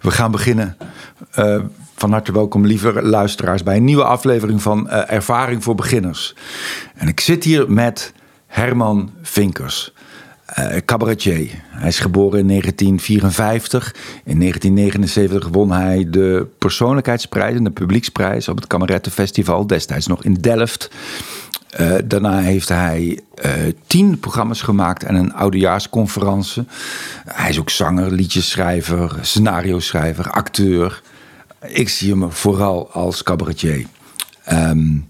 We gaan beginnen. Uh, van harte welkom, lieve luisteraars, bij een nieuwe aflevering van uh, Ervaring voor Beginners. En ik zit hier met Herman Vinkers, uh, cabaretier. Hij is geboren in 1954. In 1979 won hij de persoonlijkheidsprijs en de publieksprijs op het Kamerettenfestival, destijds nog in Delft. Uh, daarna heeft hij uh, tien programma's gemaakt en een oudejaarsconferentie. Hij is ook zanger, liedjeschrijver, scenario-schrijver, acteur. Ik zie hem vooral als cabaretier. Um,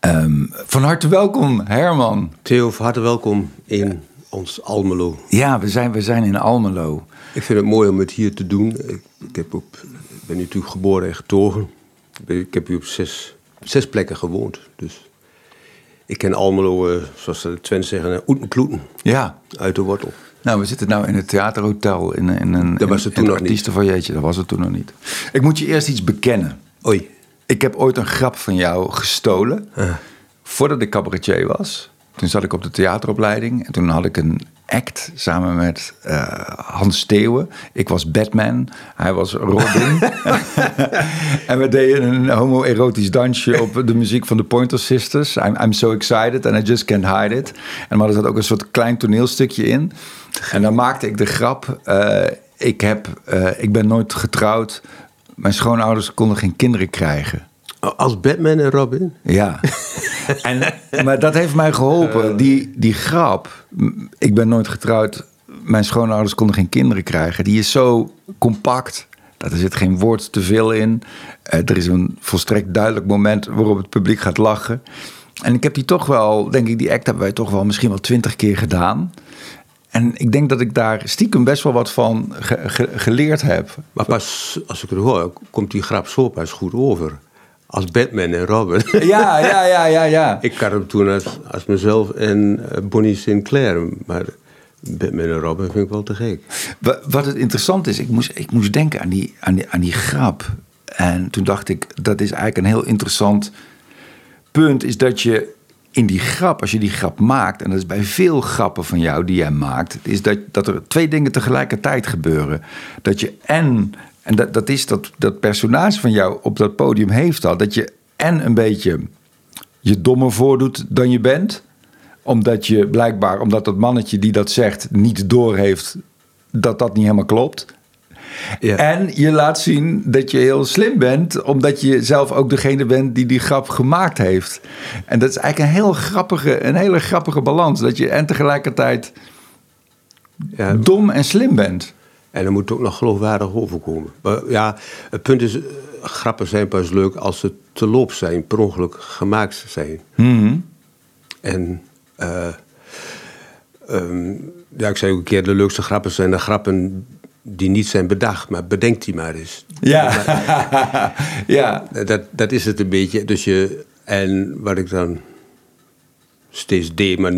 um, van harte welkom, Herman. Theo, van harte welkom in ons Almelo. Ja, we zijn, we zijn in Almelo. Ik vind het mooi om het hier te doen. Ik, ik heb op, ben natuurlijk geboren en getogen. Ik heb hier op zes, zes plekken gewoond. Dus ik ken Almelo, uh, zoals de Twents zeggen, oetenkloeten. Ja. Uit de wortel. Nou, we zitten nu in het theaterhotel in, in een, dat was het toen nog niet. Dat was het toen nog niet. Ik moet je eerst iets bekennen. Oei. Ik heb ooit een grap van jou gestolen. Uh. Voordat ik cabaretier was. Toen zat ik op de theateropleiding. En toen had ik een act samen met uh, Hans Steeuwen. Ik was Batman, hij was Robin. en we deden een homoerotisch dansje op de muziek van de Pointer Sisters. I'm, I'm so excited and I just can't hide it. En maar er zat ook een soort klein toneelstukje in. En dan maakte ik de grap... Uh, ik, heb, uh, ik ben nooit getrouwd. Mijn schoonouders konden geen kinderen krijgen. Als Batman en Robin? Ja. en, maar dat heeft mij geholpen. Die, die grap, ik ben nooit getrouwd, mijn schoonouders konden geen kinderen krijgen. Die is zo compact. Dat er zit geen woord te veel in. Uh, er is een volstrekt duidelijk moment waarop het publiek gaat lachen. En ik heb die toch wel, denk ik, die act hebben wij toch wel misschien wel twintig keer gedaan. En ik denk dat ik daar stiekem best wel wat van ge ge geleerd heb. Maar pas als ik het hoor, komt die grap zo pas goed over als Batman en Robin. Ja, ja, ja, ja, ja. ik had hem toen als, als mezelf en Bonnie Sinclair. Maar Batman en Robin vind ik wel te gek. Wat het interessant is, ik moest, ik moest denken aan die, aan, die, aan die grap. En toen dacht ik, dat is eigenlijk een heel interessant punt. Is dat je in die grap, als je die grap maakt... en dat is bij veel grappen van jou die jij maakt... is dat, dat er twee dingen tegelijkertijd gebeuren. Dat je en en dat, dat is dat, dat personage van jou op dat podium heeft al. Dat je en een beetje je dommer voordoet dan je bent. Omdat je blijkbaar, omdat dat mannetje die dat zegt niet doorheeft dat dat niet helemaal klopt. Ja. En je laat zien dat je heel slim bent, omdat je zelf ook degene bent die die grap gemaakt heeft. En dat is eigenlijk een heel grappige, een hele grappige balans. Dat je en tegelijkertijd ja. dom en slim bent. En dan moet het ook nog geloofwaardig overkomen. Maar ja, het punt is, grappen zijn pas leuk als ze te loop zijn, per ongeluk gemaakt zijn. Mm En uh, um, ja, ik zei ook een keer, de leukste grappen zijn de grappen die niet zijn bedacht, maar bedenk die maar eens. Ja, ja. Dat, dat is het een beetje. Dus je, en wat ik dan steeds deed, maar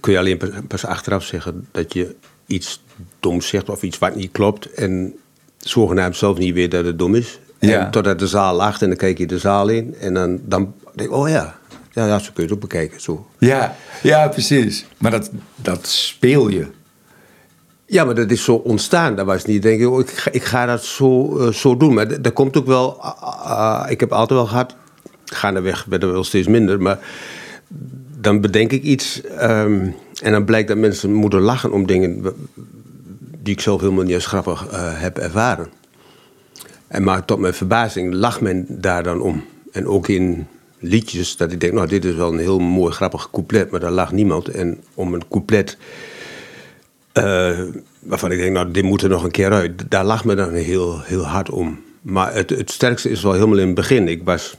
kun je alleen pas achteraf zeggen dat je iets dom zegt of iets wat niet klopt. En zogenaamd zelf niet weet dat het dom is. Ja. En totdat de zaal lacht en dan kijk je de zaal in. En dan, dan denk ik, oh ja, ja, ja, zo kun je het ook bekijken. Zo. Ja, ja, precies. Maar dat, dat speel je. Ja, maar dat is zo ontstaan. Dat was niet, denk ik, oh, ik, ga, ik ga dat zo, uh, zo doen. Maar dat komt ook wel, uh, ik heb altijd wel gehad, gaandeweg werd er wel steeds minder, maar dan bedenk ik iets um, en dan blijkt dat mensen moeten lachen om dingen die ik zelf helemaal niet als grappig uh, heb ervaren. En maar tot mijn verbazing lacht men daar dan om. En ook in liedjes, dat ik denk, nou, dit is wel een heel mooi grappig couplet, maar daar lacht niemand. En om een couplet uh, waarvan ik denk, nou, dit moet er nog een keer uit, daar lacht men dan heel, heel hard om. Maar het, het sterkste is wel helemaal in het begin. Ik was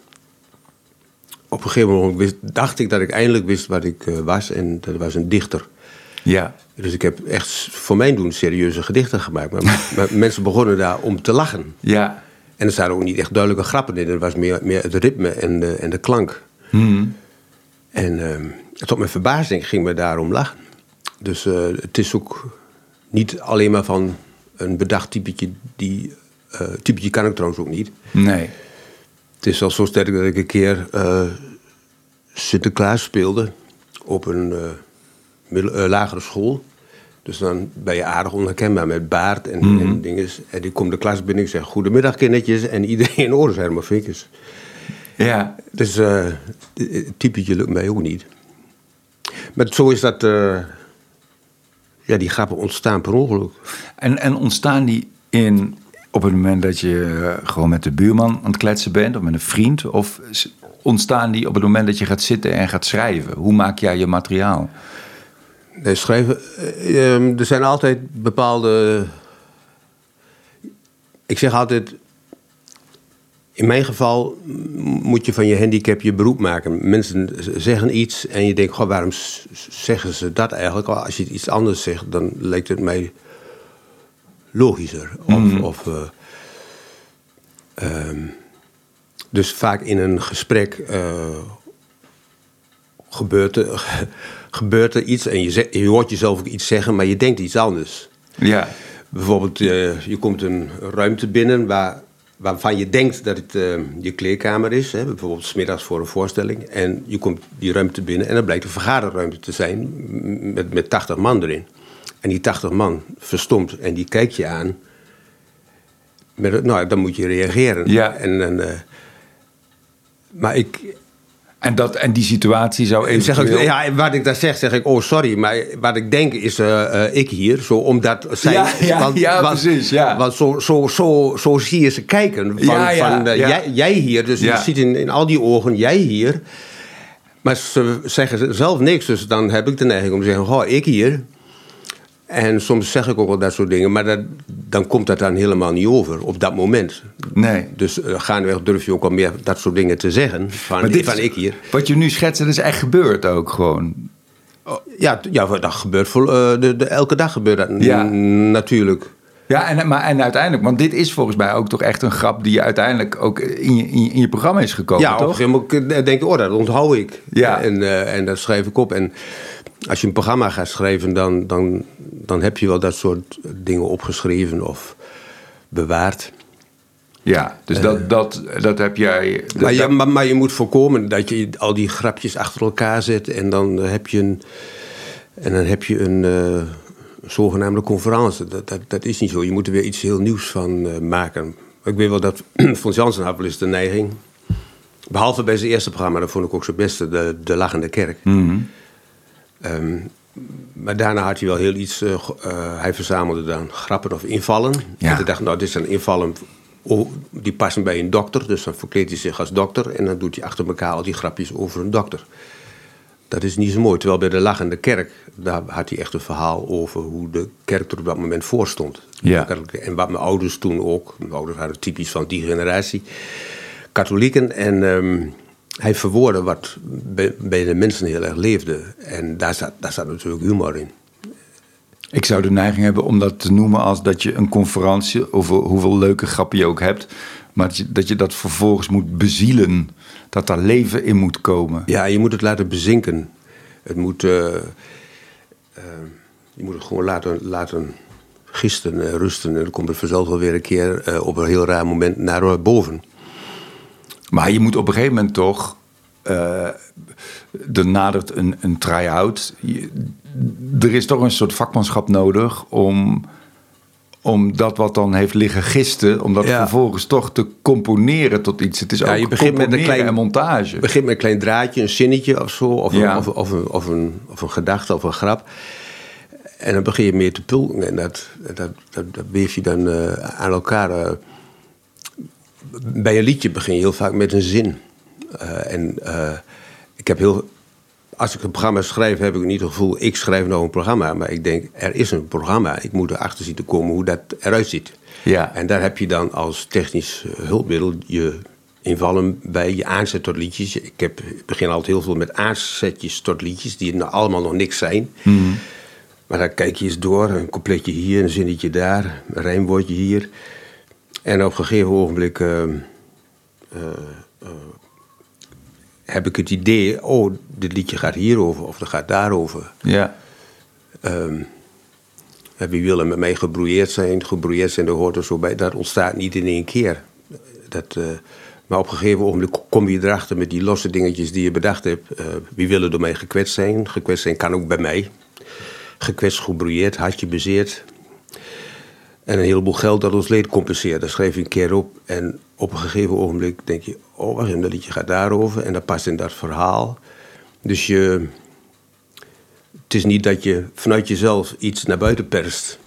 op een gegeven moment dacht ik dat ik eindelijk wist wat ik uh, was. En dat was een dichter. Ja. Dus ik heb echt voor mijn doen serieuze gedichten gemaakt. Maar, maar mensen begonnen daar om te lachen. Ja. En er zaten ook niet echt duidelijke grappen in. Er was meer, meer het ritme en de, en de klank. Hmm. En uh, tot mijn verbazing ging me daarom lachen. Dus uh, het is ook niet alleen maar van een bedacht typetje. Die, uh, typetje kan ik trouwens ook niet. Nee. Het is al zo sterk dat ik een keer uh, Sinterklaas speelde op een lagere school. Dus dan ben je aardig onherkenbaar met baard en, Mhm. en dingen. En die komt de klas binnen en ik zeg goedemiddag kindertjes. En iedereen in orde Herman Vinkers. Ja, Dus eh het typetje lukt mij ook niet. Maar zo is dat... eh, ja, die grappen ontstaan per ongeluk. En, en ontstaan die in, op het moment dat je eh, gewoon met de buurman aan het kletsen bent of met een vriend? Of ontstaan die op het moment dat je gaat zitten en gaat schrijven? Hoe maak jij je materiaal? Nee, schrijven. eh, ehm, er zijn altijd bepaalde. Ik zeg altijd. In mijn geval moet je van je handicap je beroep maken. Mensen zeggen iets en je denkt, goh, waarom zeggen ze dat eigenlijk? Als je iets anders zegt, dan lijkt het mij logischer. Of, of, eh, ehm, dus vaak in een gesprek eh, gebeurt er, gebeurt er iets en je, zegt- je hoort jezelf ook iets zeggen, maar je denkt iets anders. Ja, Bijvoorbeeld, eh, je komt een ruimte binnen waar, waarvan je denkt dat het eh, je kleerkamer is. Hè, bijvoorbeeld smiddags voor een voorstelling. En je komt die ruimte binnen en dan blijkt een vergaderruimte te zijn met, met 80 man erin. En die 80 man verstomt en die kijkt je aan. Met, nou, dan moet je reageren. Ja. En, eh, maar ik, en, dat, en die situatie zou zeg eventueel... ja, wat ik daar zeg, zeg ik, oh sorry, maar wat ik denk is eh, eh, ik hier, zo omdat zij, Ja, ja, ja, precies, ja. want zo, zo, zo, zo zie je ze kijken, van, Ja, ja, van eh. Jij, jij hier, dus je ziet in, in al die ogen, jij hier, maar ze zeggen zelf niks, dus dan heb ik de neiging om te zeggen, oh ik hier. En soms zeg ik ook wel dat soort dingen, maar dat, dan komt dat dan helemaal niet over op dat moment. Nee. Dus uh, gaandeweg durf je ook al meer dat soort dingen te zeggen. Van, Maar dit van ik hier. Wat je nu schetst, dat is echt gebeurd ook gewoon. Ja, t- ja dat gebeurt vol, eh, de, de, elke dag gebeurt dat Ja. natuurlijk. Ja, en, maar, en uiteindelijk, want dit is volgens mij ook toch echt een grap die uiteindelijk ook in je, in je, in je programma is gekomen, ja, op een toch? gegeven moment eh, denk ik, oh, dat onthoud ik. Ja. En, eh, en dat schrijf ik op. En als je een programma gaat schrijven, dan, dan, dan heb je wel dat soort dingen opgeschreven of bewaard. Ja, dus dat, dat, dat heb jij... dat- Eh. Maar je, maar, maar je moet voorkomen dat je al die grapjes achter elkaar zet en dan eh, heb je een, en dan heb je een eh, zogenaamde conferentie. Dat, dat, dat is niet zo. Je moet er weer iets heel nieuws van eh, maken. Ik weet wel dat had wel eens de neiging. Behalve bij zijn eerste programma, dat vond ik ook zijn beste, de, de Lachende Kerk. Mhm. Ehm, maar daarna had hij wel heel iets. eh, eh, hij verzamelde dan grappen of invallen. Ja. En ik dacht, nou, dit zijn invallen. oh, die passen bij een dokter. Dus dan verkleedt hij zich als dokter. En dan doet hij achter elkaar al die grapjes over een dokter. Dat is niet zo mooi. Terwijl bij de Lachende Kerk. daar had hij echt een verhaal over hoe de kerk er op dat moment voor stond. Ja. En wat mijn ouders toen ook. Mijn ouders waren typisch van die generatie. Katholieken. En. ehm, hij verwoordde wat bij, de mensen heel erg leefde. En daar zat, daar zat natuurlijk humor in. Ik zou de neiging hebben om dat te noemen als dat je een conferentie over hoeveel leuke grappen je ook hebt, maar dat je dat, je dat vervolgens moet bezielen, dat daar leven in moet komen. Ja, je moet het laten bezinken. Het moet, eh, eh, je moet het gewoon laten, laten gisten, en rusten. En dan komt het vanzelf wel weer een keer eh, op een heel raar moment naar boven. Maar je moet op een gegeven moment toch. eh er nadert een, een try-out. Je- Er is toch een soort vakmanschap nodig om, om dat wat dan heeft liggen gisten, om dat Ja. vervolgens toch te componeren tot iets. Het is Ja, ook je begint met een klein- montage. Je begint met een klein draadje, een zinnetje of zo. Of, Ja. een, of, of, een, of, een, of een gedachte of een grap. En dan begin je meer te pulken. En dat, dat, dat, dat weef je dan eh, aan elkaar. eh. Bij een liedje begin je heel vaak met een zin. Eh, en eh, ik heb heel. Als ik een programma schrijf, heb ik niet het gevoel, ik schrijf nou een programma. Maar ik denk, er is een programma. Ik moet erachter zien te komen hoe dat eruit ziet. Ja. En daar heb je dan als technisch hulpmiddel je invallen bij je aanzet tot liedjes. Ik, heb, ik begin altijd heel veel met aanzetjes tot liedjes, die nou allemaal nog niks zijn. Maar dan kijk je eens door, een coupletje hier, een zinnetje daar, een rijmwoordje hier. En op een gegeven ogenblik eh, eh, eh, heb ik het idee, oh, dit liedje gaat hierover of dat gaat daarover. Ja. Ehm, en wie willen met mij gebrouilleerd zijn? Gebrouilleerd zijn, dat hoort er zo bij. Dat ontstaat niet in één keer. Dat, eh, maar op een gegeven ogenblik kom je erachter met die losse dingetjes die je bedacht hebt. Eh, wie willen door mij gekwetst zijn? Gekwetst zijn kan ook bij mij. gekwetst, gebrouilleerd, hartje bezeerd. En een heleboel geld dat ons leed compenseert. Dat schreef je een keer op. En op een gegeven ogenblik denk je... oh, wacht even, dat liedje gaat daarover. En dat past in dat verhaal. Dus je... Het is niet dat je vanuit jezelf iets naar buiten perst.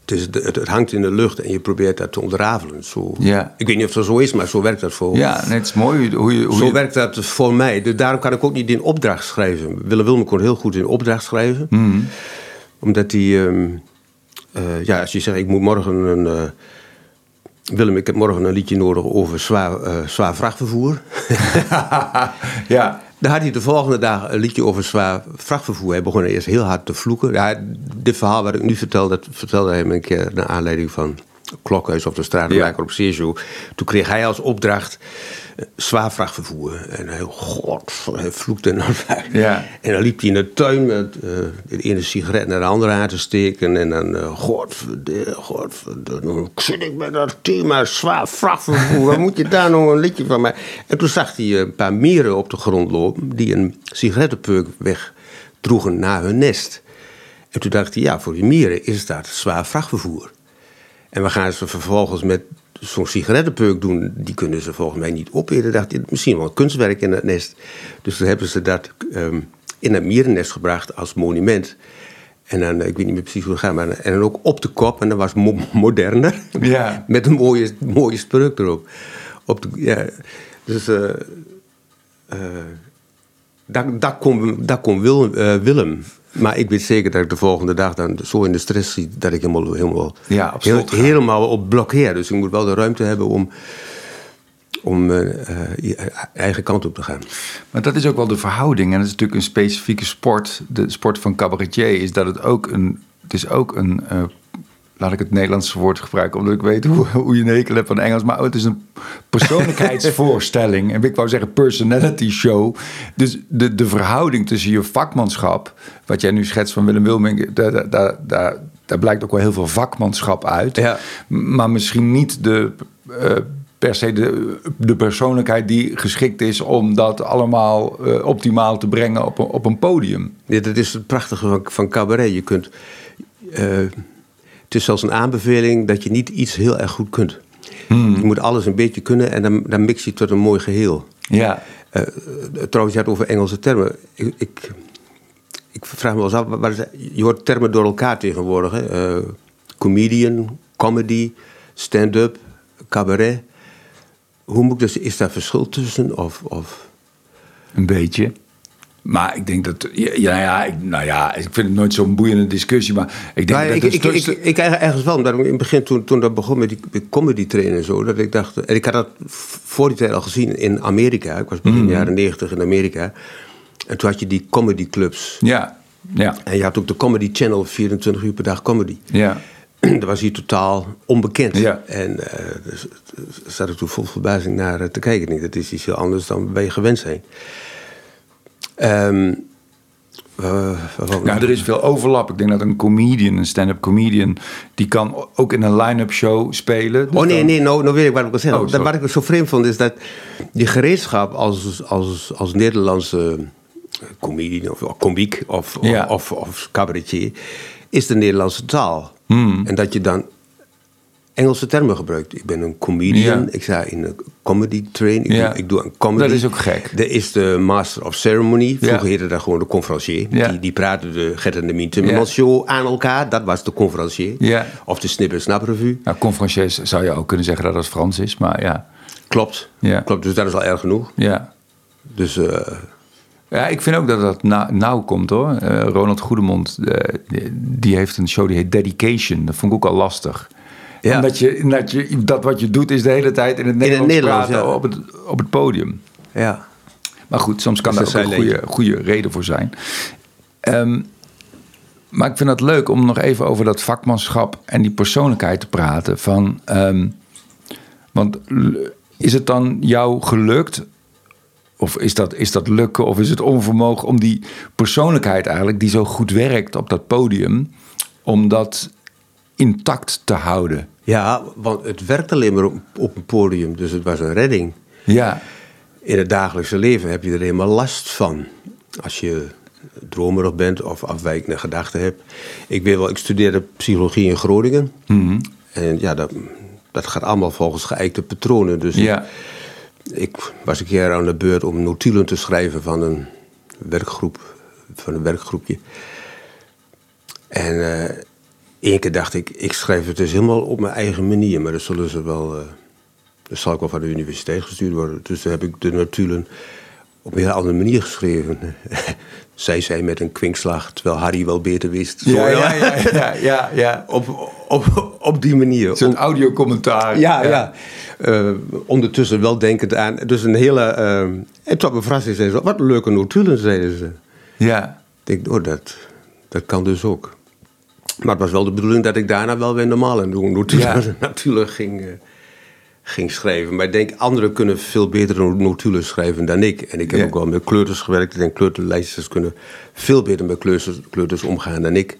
Het, is, het, het hangt in de lucht en je probeert dat te ontrafelen. Zo, Ja. Ik weet niet of dat zo is, maar zo werkt dat voor Ja, nee, het is mooi hoe je... Hoe zo je werkt dat voor mij. Dus daarom kan ik ook niet in opdracht schrijven. Willem Wilme kon heel goed in opdracht schrijven. Mhm. Omdat hij... ehm, eh, ja, als je zegt, ik moet morgen een... eh, Willem, ik heb morgen een liedje nodig over zwaar, eh, zwaar vrachtvervoer. ja, Dan had hij de volgende dag een liedje over zwaar vrachtvervoer. Hij begon eerst heel hard te vloeken. Ja, dit verhaal wat ik nu vertel, dat vertelde hij me een keer naar aanleiding van Klokhuis of de Stratenmaker Ja. op Seershow. Toen kreeg hij als opdracht zwaar vrachtvervoer. En hij, god, hij vloekte en dan, Ja. en dan liep hij in de tuin met eh, de ene sigaret naar de andere aan te steken. En dan, uh, godverdomme, godverdomme, dan zit ik met dat thema zwaar vrachtvervoer. Wat moet je daar nog een liedje van mij? En toen zag hij een paar mieren op de grond lopen die een sigarettenpeuk wegdroegen naar hun nest. En toen dacht hij, ja, voor die mieren is dat zwaar vrachtvervoer. En we gaan ze vervolgens met zo'n sigarettenpeuk doen. Die kunnen ze volgens mij niet opeten. Dacht misschien wel een kunstwerk in het nest. Dus toen hebben ze dat ehm, in het mierennest gebracht als monument. En dan, eh, ik weet niet meer precies hoe het gaat, maar en dan ook op de kop. En dat was mo- moderner. Ja. Met een mooie, mooie spreuk erop. Op de, ja, dus eh, eh, dat, dat kon, dat kon Wil- eh, Willem. Maar ik weet zeker dat ik de volgende dag dan zo in de stress zit dat ik helemaal, helemaal, Ja, op heel- slot ga. helemaal op blokkeer. Dus ik moet wel de ruimte hebben om, om eh, eh, je eigen kant op te gaan. Maar dat is ook wel de verhouding. En dat is natuurlijk een specifieke sport. De sport van cabaretier is dat het ook een. Het is ook een. eh, laat ik het Nederlandse woord gebruiken, omdat ik weet hoe, hoe je een hekel hebt van Engels. Maar het is een persoonlijkheidsvoorstelling. en ik wou zeggen personality show. Dus de, de verhouding tussen je vakmanschap, wat jij nu schetst van Willem Wilming, daar, daar, daar, daar, blijkt ook wel heel veel vakmanschap uit. Ja. Maar misschien niet de. eh, per se de, de persoonlijkheid die geschikt is om dat allemaal eh, optimaal te brengen op een, op een podium. Ja, dat is het prachtige van, van cabaret. Je kunt, eh, het is zelfs een aanbeveling dat je niet iets heel erg goed kunt. Hmm. Je moet alles een beetje kunnen en dan, dan mix je het tot een mooi geheel. Ja, Eh, trouwens, je had over Engelse termen. Ik, ik, ik vraag me wel eens af, waar is, je hoort termen door elkaar tegenwoordig. Hè? Eh, comedian, comedy, stand-up, cabaret. Hoe moet ik dus, is daar verschil tussen? Of, of? een beetje. Maar ik denk dat. Ja, ja, ja, ik, nou ja, ik vind het nooit zo'n boeiende discussie. Maar ik denk Nou, dat ik, de ik, ik, stugste- ik, ergens wel, omdat ik in het begin, toen, toen dat begon met die comedy trainen en zo, dat ik dacht, en ik had dat voor die tijd al gezien in Amerika. Ik was begin jaren negentig in Amerika. En toen had je die comedy clubs. Ja, ja, En je had ook de Comedy Channel, 24 uur per dag comedy. ja. dat was hier totaal onbekend. Ja. En eh dus, dus zat ik toen vol verbazing naar eh, te kijken. Ik denk, dat is iets heel anders dan wij gewend zijn. Ehm eh, Nou, er is veel overlap. Ik denk dat een comedian, een stand-up comedian, die kan ook in een line-up show spelen. Dus Oh nee, dan- nee, nou, nou weet ik wat ik wil zeggen. Oh, wat ik zo vreemd vond is dat die gereedschap als, als, als Nederlandse comedian of, of komiek of, Ja. of, of cabaretier is de Nederlandse taal. Hmm. En dat je dan Engelse termen gebruikt. Ik ben een comedian, Ja. ik sta in een comedy train, ik, Ja. doe, ik doe een comedy. Dat is ook gek. Er is de master of ceremony, vroeger heette dat gewoon de conferencier. Die, die praten de Gert en de Mien Timmermans show aan elkaar, dat was de conferencier. Ja. Of de Snip en Snap revue. Nou, conferenciers zou je ook kunnen zeggen dat het Frans is, maar ja. Klopt. Klopt, dus dat is al erg genoeg. Ja, Dus eh, ja ik vind ook dat dat na- nauw komt hoor. Eh, Ronald Goedemond, eh, die heeft een show die heet Dedication. Dat vond ik ook al lastig. Ja. Omdat je, dat, je, dat wat je doet is de hele tijd in het Nederlands, Nederlands, praten ja. op, het, op het podium. ja. Maar goed, soms kan Dus daar ook een goede, goede reden voor zijn. Ehm, maar ik vind het leuk om nog even over dat vakmanschap en die persoonlijkheid te praten. Van, ehm, want is het dan jou gelukt, of is dat, is dat lukken, of is het onvermogen om die persoonlijkheid eigenlijk, die zo goed werkt op dat podium, om dat intact te houden? Ja, want het werkt alleen maar op, op een podium, dus het was een redding. Ja, In het dagelijkse leven heb je er helemaal last van. Als je dromerig bent of afwijkende gedachten hebt. Ik weet wel, ik studeerde psychologie in Groningen. Mhm. En ja, dat, dat gaat allemaal volgens geëikte patronen. Dus Ja. ik was een keer aan de beurt om notulen te schrijven van een werkgroep, van een werkgroepje. En eh één keer dacht ik, ik schrijf het dus helemaal op mijn eigen manier, maar dat zullen ze wel, eh, dat zal ik wel van de universiteit gestuurd worden. Dus toen heb ik de notulen op een heel andere manier geschreven. Zij zei met een kwinkslag, terwijl Harry wel beter wist. Ja, ja, ja, ja, ja, ja. Op, op, op die manier. Zo'n audiocommentaar. Ja, ja. Eh, ondertussen wel denkend aan. Dus een hele. eh, en tot mijn verrassing zei ze: wat leuke notulen, zeiden ze. Ja. Ik denk, oh, dat, dat kan dus ook. Maar het was wel de bedoeling dat ik daarna wel weer normaal aan doen Ja. natuurlijk ging, eh, ging schrijven. Maar ik denk, anderen kunnen veel betere notulen schrijven dan ik. En ik heb Ja. ook wel met kleuters gewerkt. En kleuterlijsters kunnen veel beter met kleuters, kleuters omgaan dan ik.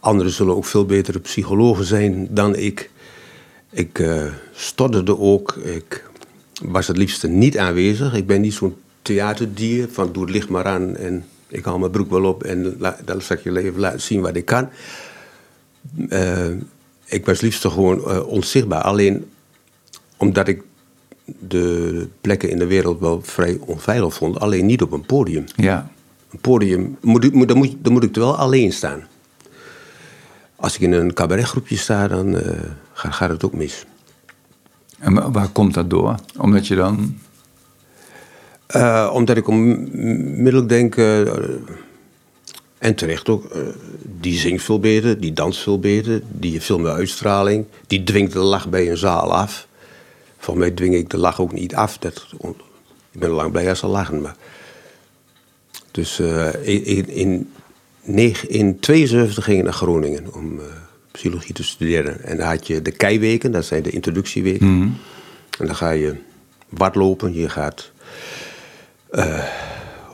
Anderen zullen ook veel betere psychologen zijn dan ik. Ik eh, stotterde ook. Ik was het liefste niet aanwezig. Ik ben niet zo'n theaterdier van doe het licht maar aan en ik haal mijn broek wel op en dan zal ik je even laten zien wat ik kan. Eh, ik was liefst gewoon eh, onzichtbaar. Alleen omdat ik de plekken in de wereld wel vrij onveilig vond. Alleen niet op een podium. Ja. Een podium, moet, ik- moet, dan, moet, dan moet ik er wel alleen staan. Als ik in een cabaretgroepje sta, dan eh, gaat, gaat het ook mis. En wa- waar komt dat door? Omdat je dan... Omdat ik onmiddellijk denk, en terecht ook, eh, die zingt veel beter, die danst veel beter, die heeft veel meer uitstraling, die dwingt de lach bij een zaal af. Voor mij dwing ik de lach ook niet af. Dat, ik ben lang blij als ze lachen. Maar. Dus eh, in, in, in, negen- in 72 ging ik naar Groningen om eh, psychologie te studeren. En dan had je de keiweken, dat zijn de introductieweken. En dan ga je badlopen, je gaat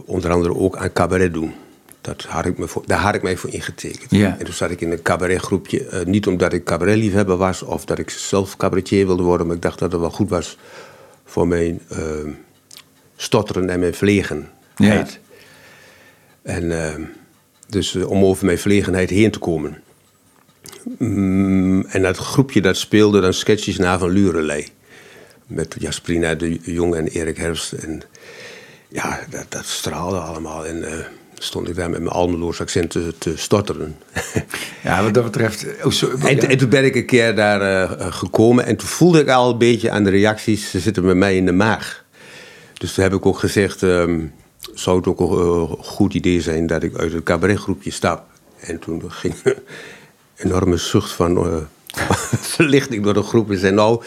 onder andere ook aan cabaret doen. Dat had ik me voor, daar had ik mij voor ingetekend. Ja. En toen zat ik in een cabaretgroepje. eh, niet omdat ik cabaretliefhebber was of dat ik zelf cabaretier wilde worden, maar ik dacht dat het wel goed was voor mijn eh, stotteren en mijn verlegenheid. Ja. En eh, dus eh, om over mijn verlegenheid heen te komen. Mm, en dat groepje dat speelde dan sketches na van Lurelei. Met Jasperina de Jong en Erik Herfst. En ja, dat, dat straalde allemaal. En eh, stond ik daar met mijn Almeloos accent te, te stotteren. Ja, wat dat betreft... Oh, sorry. en, en toen ben ik een keer daar eh, eh, gekomen. En toen voelde ik al een beetje aan de reacties. Ze zitten bij mij in de maag. Dus toen heb ik ook gezegd... ehm, zou het ook een eh, goed idee zijn dat ik uit het cabaretgroepje stap. En toen ging een enorme zucht van verlichting door de groep. En zei nou...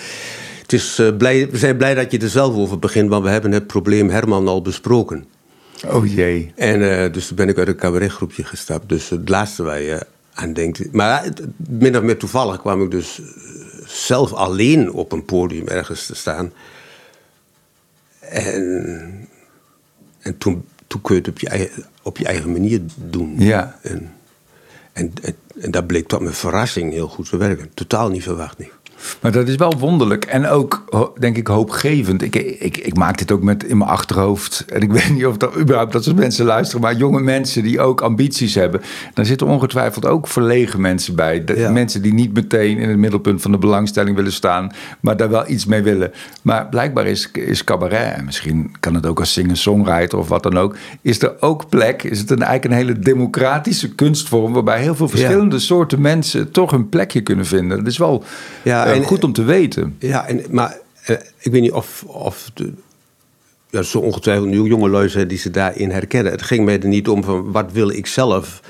Het is, blij, we zijn blij dat je er zelf over begint, want we hebben het probleem Herman al besproken. Oh jee. En eh, dus toen ben ik uit een cabaretgroepje gestapt. Dus het laatste waar je aan denkt. Maar het- min of meer toevallig kwam ik dus eh, zelf alleen op een podium ergens te staan. En, en toen, toen kun je het op je eigen, op je eigen manier doen. Ja. En, en, en, en dat bleek tot mijn verrassing heel goed te werken. Totaal niet verwacht niet. Maar dat is wel wonderlijk en ook, denk ik, hoopgevend. Ik, ik, ik maak dit ook met in mijn achterhoofd. En ik weet niet of dat überhaupt dat soort mensen luisteren. Maar jonge mensen die ook ambities hebben. Daar zitten ongetwijfeld ook verlegen mensen bij. De- Ja. Mensen die niet meteen in het middelpunt van de belangstelling willen staan. Maar daar wel iets mee willen. Maar blijkbaar is, is cabaret, en misschien kan het ook als singer-songwriter of wat dan ook. Is er ook plek? Is het een, eigenlijk een hele democratische kunstvorm. Waarbij heel veel verschillende soorten mensen toch hun plekje kunnen vinden. Dat is wel Ja, eh, en- goed om te weten. Ja, en, maar eh, ik weet niet of, of de, ja, zo ongetwijfeld nu jonge lui zijn die ze daarin herkennen. Het ging mij er niet om van wat wil ik zelf.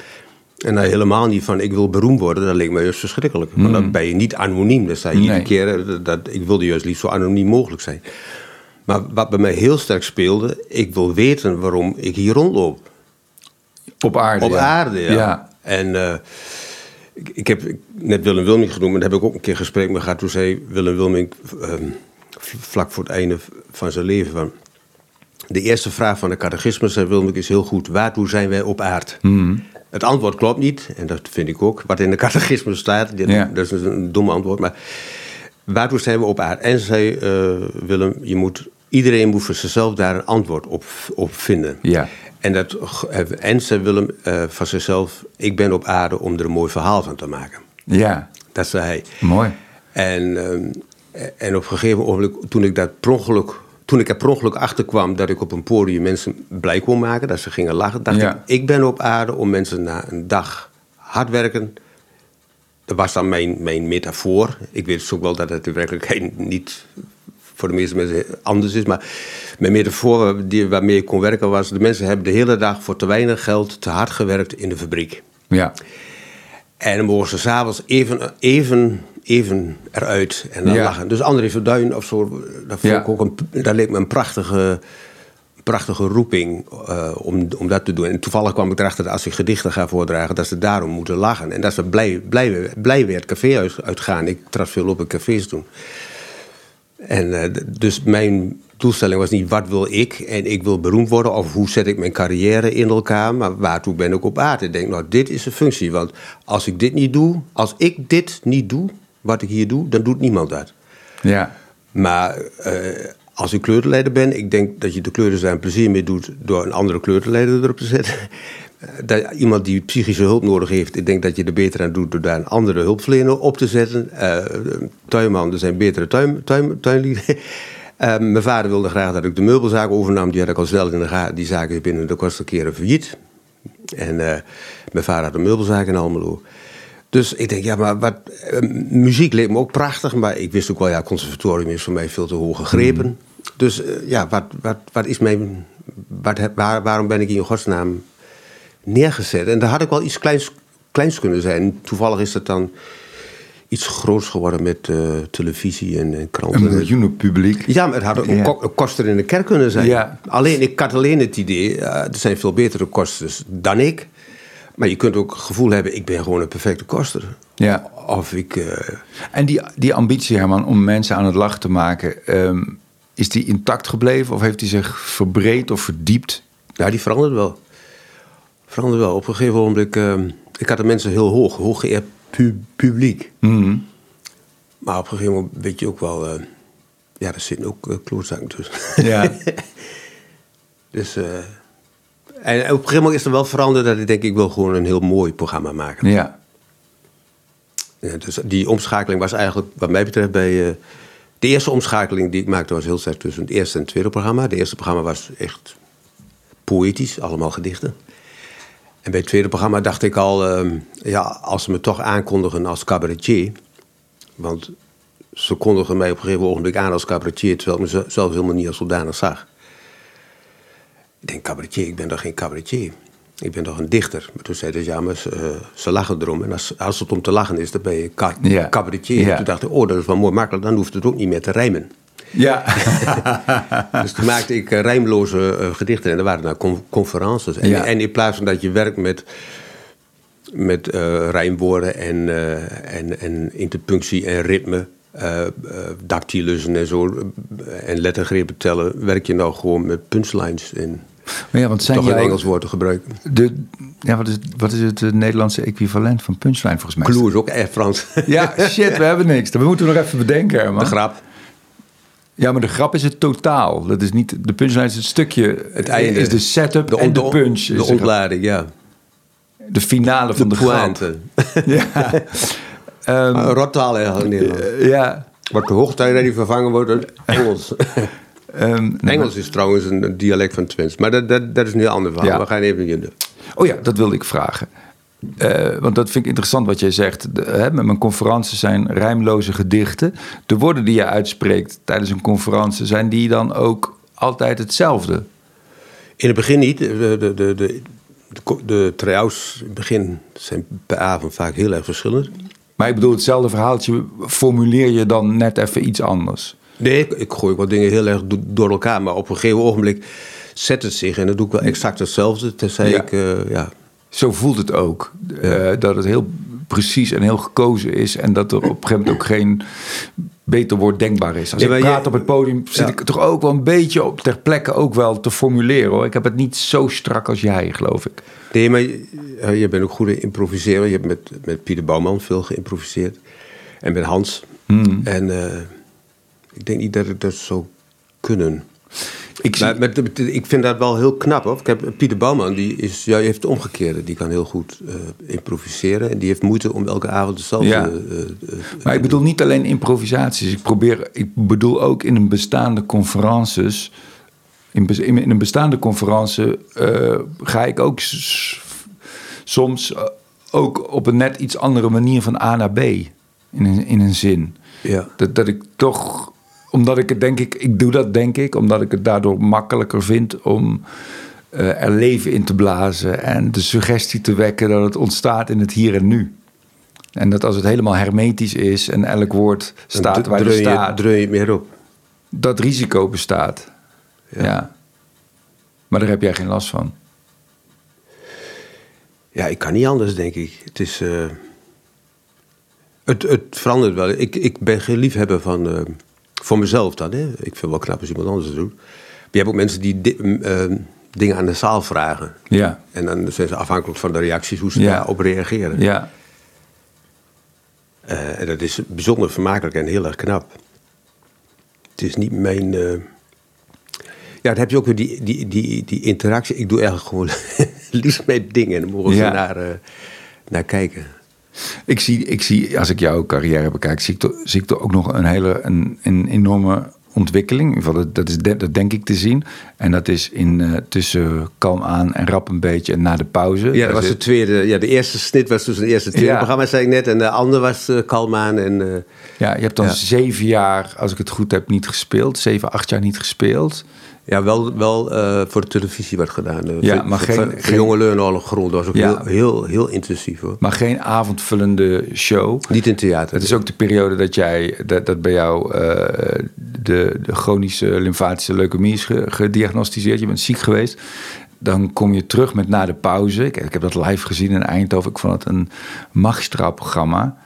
En dan helemaal niet van ik wil beroemd worden. Dat leek me juist verschrikkelijk. Want dan ben je niet anoniem. Sta je iedere keer eh, dat ik wilde juist liefst zo anoniem mogelijk zijn. Maar wat bij mij heel sterk speelde, ik wil weten waarom ik hier rondloop. Op aarde. Op ja. aarde, ja. Ja. En eh, ik, ik heb net Willem Wilming genoemd, maar daar heb ik ook een keer gesprek mee gehad. Toen zei Willem Wilming, ehm, vlak voor het einde van zijn leven, van... De eerste vraag van de catechismus, zei Wilming, is heel goed. Waartoe zijn wij op aarde? Hmm. Het antwoord klopt niet, en dat vind ik ook. Wat in de catechismus staat, dit- Ja. dat is een dom antwoord. Maar waartoe zijn we op aarde? En zei eh, Willem, je moet, iedereen moet voor zichzelf daar een antwoord op, op vinden. Ja. En, dat, en ze willen uh, van zichzelf, ik ben op aarde om er een mooi verhaal van te maken. Ja. Dat zei hij. Mooi. En, ehm, en op een gegeven moment, toen ik dat per ongeluk, toen ik er per ongeluk achter kwam dat ik op een podium mensen blij kon maken, dat ze gingen lachen, dacht ik, ik ben op aarde om mensen na een dag hard werken. Dat was dan mijn, mijn metafoor. Ik weet ook wel dat het in werkelijkheid niet voor de meeste mensen anders is. Maar mijn metafoor die, waarmee ik kon werken was... de mensen hebben de hele dag voor te weinig geld te hard gewerkt in de fabriek. Ja. En dan mogen ze s'avonds even, even, even eruit en dan ja. lachen. Dus André Verduin of zo, dat, vond ik ook een, dat leek me een prachtige, prachtige roeping uh, om, om dat te doen. En toevallig kwam ik erachter dat als ik gedichten ga voordragen... dat ze daarom moeten lachen. En dat ze blij, blij, blij weer het café uit, uitgaan. Ik trad veel op in cafés toen. En uh, dus mijn doelstelling was niet wat wil ik en ik wil beroemd worden of hoe zet ik mijn carrière in elkaar, maar waartoe ben ik op aarde? Ik denk, nou, dit is een functie, want als ik dit niet doe, als ik dit niet doe, wat ik hier doe, dan doet niemand dat. Ja. Maar uh, als ik kleurleider ben, ik denk dat je de kleuren zijn plezier mee doet door een andere kleurleider erop te zetten. Dat iemand die psychische hulp nodig heeft, ik denk dat je er beter aan doet door daar een andere hulpverlener op te zetten. Uh, tuinman, er zijn betere tuin, tuin, tuinlieden. Uh, mijn vader wilde graag dat ik de meubelzaak overnam. Die had ik al snel in de gaten. Die zaak is binnen de kortste keren failliet. En uh, mijn vader had een meubelzaak in Almelo. Dus ik denk, ja, maar wat, muziek leek me ook prachtig. Maar ik wist ook wel, ja, conservatorium is voor mij veel te hoog gegrepen. Mm. Dus ja, wat, wat, wat is mijn. Wat, waar, waarom ben ik in godsnaam neergezet. En daar had ik wel iets kleins, kleins kunnen zijn. Toevallig is het dan iets groots geworden met uh, televisie en, en, kranten. Een miljoenen publiek. Ja, maar het had ook ja. een koster in de kerk kunnen zijn. Ja. Alleen, ik had alleen het idee, uh, er zijn veel betere kosters dan ik. Maar je kunt ook het gevoel hebben, ik ben gewoon een perfecte koster. Ja. Of ik... Uh... En die, die ambitie, Herman, om mensen aan het lachen te maken... Um, is die intact gebleven of heeft die zich verbreed of verdiept? Nou, die verandert wel veranderde wel. Op een gegeven moment, uh, ik had de mensen heel hoog, hoog geëerd pu publiek. Mm. Maar op een gegeven moment weet je ook wel, uh, ja, er zitten ook uh, klootzakken tussen. Ja. dus, en op een gegeven moment is er wel veranderd dat ik denk, ik wil gewoon een heel mooi programma maken. Ja. ja dus die omschakeling was eigenlijk, wat mij betreft, bij... de eerste omschakeling die ik maakte was heel sterk tussen het eerste en het tweede programma. Het eerste programma was echt poëtisch, allemaal gedichten. En bij het tweede programma dacht ik al, uh, ja, als ze me toch aankondigen als cabaretier. Want ze kondigen mij op een gegeven ogenblik aan als cabaretier, terwijl ik mezelf helemaal niet als zodanig zag. Ik denk, cabaretier, ik ben toch geen cabaretier? Ik ben toch een dichter? Maar toen zeiden ze, ja, maar ze, uh, ze lachen erom. En als, als het om te lachen is, dan ben je ca ja. cabaretier. Ja. Toen dacht ik, oh, dat is wel mooi makkelijk, dan hoeft het ook niet meer te rijmen. Ja. dus toen maakte ik uh, rijmloze uh, gedichten en er waren con conferences. En, ja. en, in plaats van dat je werkt met, met uh, rijmwoorden en, en, en interpunctie en ritme, dactylussen en zo, en lettergrepen tellen, werk je nou gewoon met punchlines en maar ja, want zijn toch een Engels woord te gebruiken. De, ja, wat, is, wat is het Nederlandse equivalent van punchline volgens mij? Clue is ook echt Frans. Ja, shit, we hebben niks. Dat moeten we nog even bedenken. Man. De grap. Ja, maar de grap is het totaal. Dat is niet, de punchline is het stukje. Het einde. Is de setup de en de punch. De ontlading, ja. De finale van de, de pointe. ja. um, Rottaal eigenlijk Nederland. Uh, ja. Wat de hoogtij die vervangen wordt door Engels. um, Engels is trouwens een dialect van Twents. Maar dat, dat, dat is nu een ander verhaal. Ja. We gaan even in de... Oh ja, dat wilde ik vragen. Uh, want dat vind ik interessant wat jij zegt. De, hè, met mijn conferenties zijn rijmloze gedichten. De woorden die je uitspreekt tijdens een conferentie, zijn die dan ook altijd hetzelfde? In het begin niet. De, de, de, de, de, try-outs in het begin zijn per avond vaak heel erg verschillend. Maar ik bedoel, hetzelfde verhaaltje formuleer je dan net even iets anders? Nee, ik, ik gooi wat dingen heel erg door elkaar. Maar op een gegeven ogenblik zet het zich. En dan doe ik wel exact hetzelfde. Tenzij Ja. ik, uh, ja, Zo voelt het ook. Uh, dat het heel precies en heel gekozen is. En dat er op een gegeven moment ook geen beter woord denkbaar is. Als Ja, ik praat je- op het podium zit Ja. ik toch ook wel een beetje op ter plekke ook wel te formuleren. Hoor. Ik heb het niet zo strak als jij, geloof ik. Nee, maar uh, je bent ook goed in improviseren. Je hebt met, met Pieter Bouwman veel geïmproviseerd. En met Hans. Hmm. En uh, ik denk niet dat ik dat zou kunnen. Ik, zie, Maar ik vind dat wel heel knap hoor. Ik heb, Pieter Bouwman die is, ja, heeft het omgekeerde. Die kan heel goed eh, improviseren. En die heeft moeite om elke avond hetzelfde Ja. eh, eh, maar ik bedoel niet alleen improvisaties. Ik, probeer, ik bedoel ook in een bestaande conferences. In, in, in een bestaande conferentie ga ik ook soms ook op een net iets andere manier van A naar B. In een, in een zin. Ja. Dat, dat ik toch, omdat ik het denk ik, ik doe dat denk ik, omdat ik het daardoor makkelijker vind om eh, er leven in te blazen en de suggestie te wekken dat het ontstaat in het hier en nu. En dat als het helemaal hermetisch is en elk woord staat waar het staat, dreun je het meer op. dat risico bestaat. Ja. Ja. Maar daar heb jij geen last van. Ja, ik kan niet anders, denk ik. Het is. eh, het, het verandert wel. Ik, ik ben geen liefhebber van. eh, voor mezelf dan, hè. Ik vind het wel knap als iemand anders het doet. Maar je hebt ook mensen die di- m, eh, dingen aan de zaal vragen. Ja, En dan zijn ze afhankelijk van de reacties hoe ze Ja. daarop reageren. ja, Eh, en dat is bijzonder vermakelijk en heel erg knap. Het is niet mijn. eh, Ja, dan heb je ook weer die, die, die, die interactie. Ik doe eigenlijk gewoon liefst met dingen. En dan mogen ze naar, eh, naar kijken. Ik zie, ik zie, als ik jouw carrière bekijk, zie ik, toch, zie ik toch ook nog een hele een, een enorme ontwikkeling. Dat, is, de- dat denk ik te zien. En dat is in, eh, tussen kalm aan en rap een beetje en na de pauze. Ja, dat was de tweede. Ja, de eerste snit was dus het eerste tweede Ja. programma, zei ik net. En de andere was uh, Kalmaan. En, eh, ja, je hebt dan Ja. zeven jaar, als ik het goed heb, niet gespeeld. Zeven, acht jaar niet gespeeld. Ja, wel, wel eh, voor de televisie werd gedaan. eh, Ja, voor- maar geen- geen- jonge leun al grond. Dat was ook Ja. heel, heel, heel intensief hoor. Maar geen avondvullende show. Niet in theater. Het is ook de periode dat jij, dat, dat bij jou eh, de, de chronische lymfatische leukemie is ge- gediagnosticeerd. Je bent ziek geweest. Dan kom je terug met na de pauze. Ik, ik heb dat live gezien in Eindhoven. Ik vond het een magistraal programma.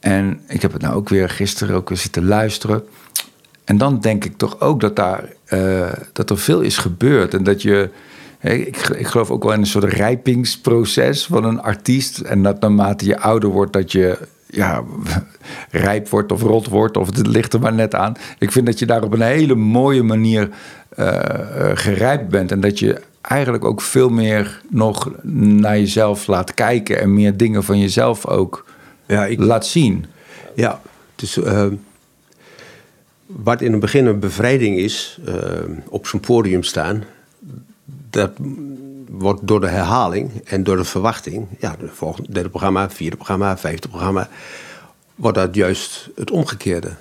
En ik heb het nou ook weer gisteren ook weer zitten luisteren. En dan denk ik toch ook dat, daar, eh, dat er veel is gebeurd. En dat je. Ik, ik geloof ook wel in een soort rijpingsproces van een artiest. En dat naarmate je ouder wordt, dat je ja, rijp wordt of rot wordt. Of het ligt er maar net aan. Ik vind dat je daar op een hele mooie manier eh, gerijpt bent. En dat je eigenlijk ook veel meer nog naar jezelf laat kijken. En meer dingen van jezelf ook Ja, ik, laat zien. Ja, eh, wat in het begin een bevrijding is, eh, op zo'n podium staan, dat wordt door de herhaling en door de verwachting, ja, de volgende, derde programma, vierde programma, vijfde programma, wordt dat juist het omgekeerde.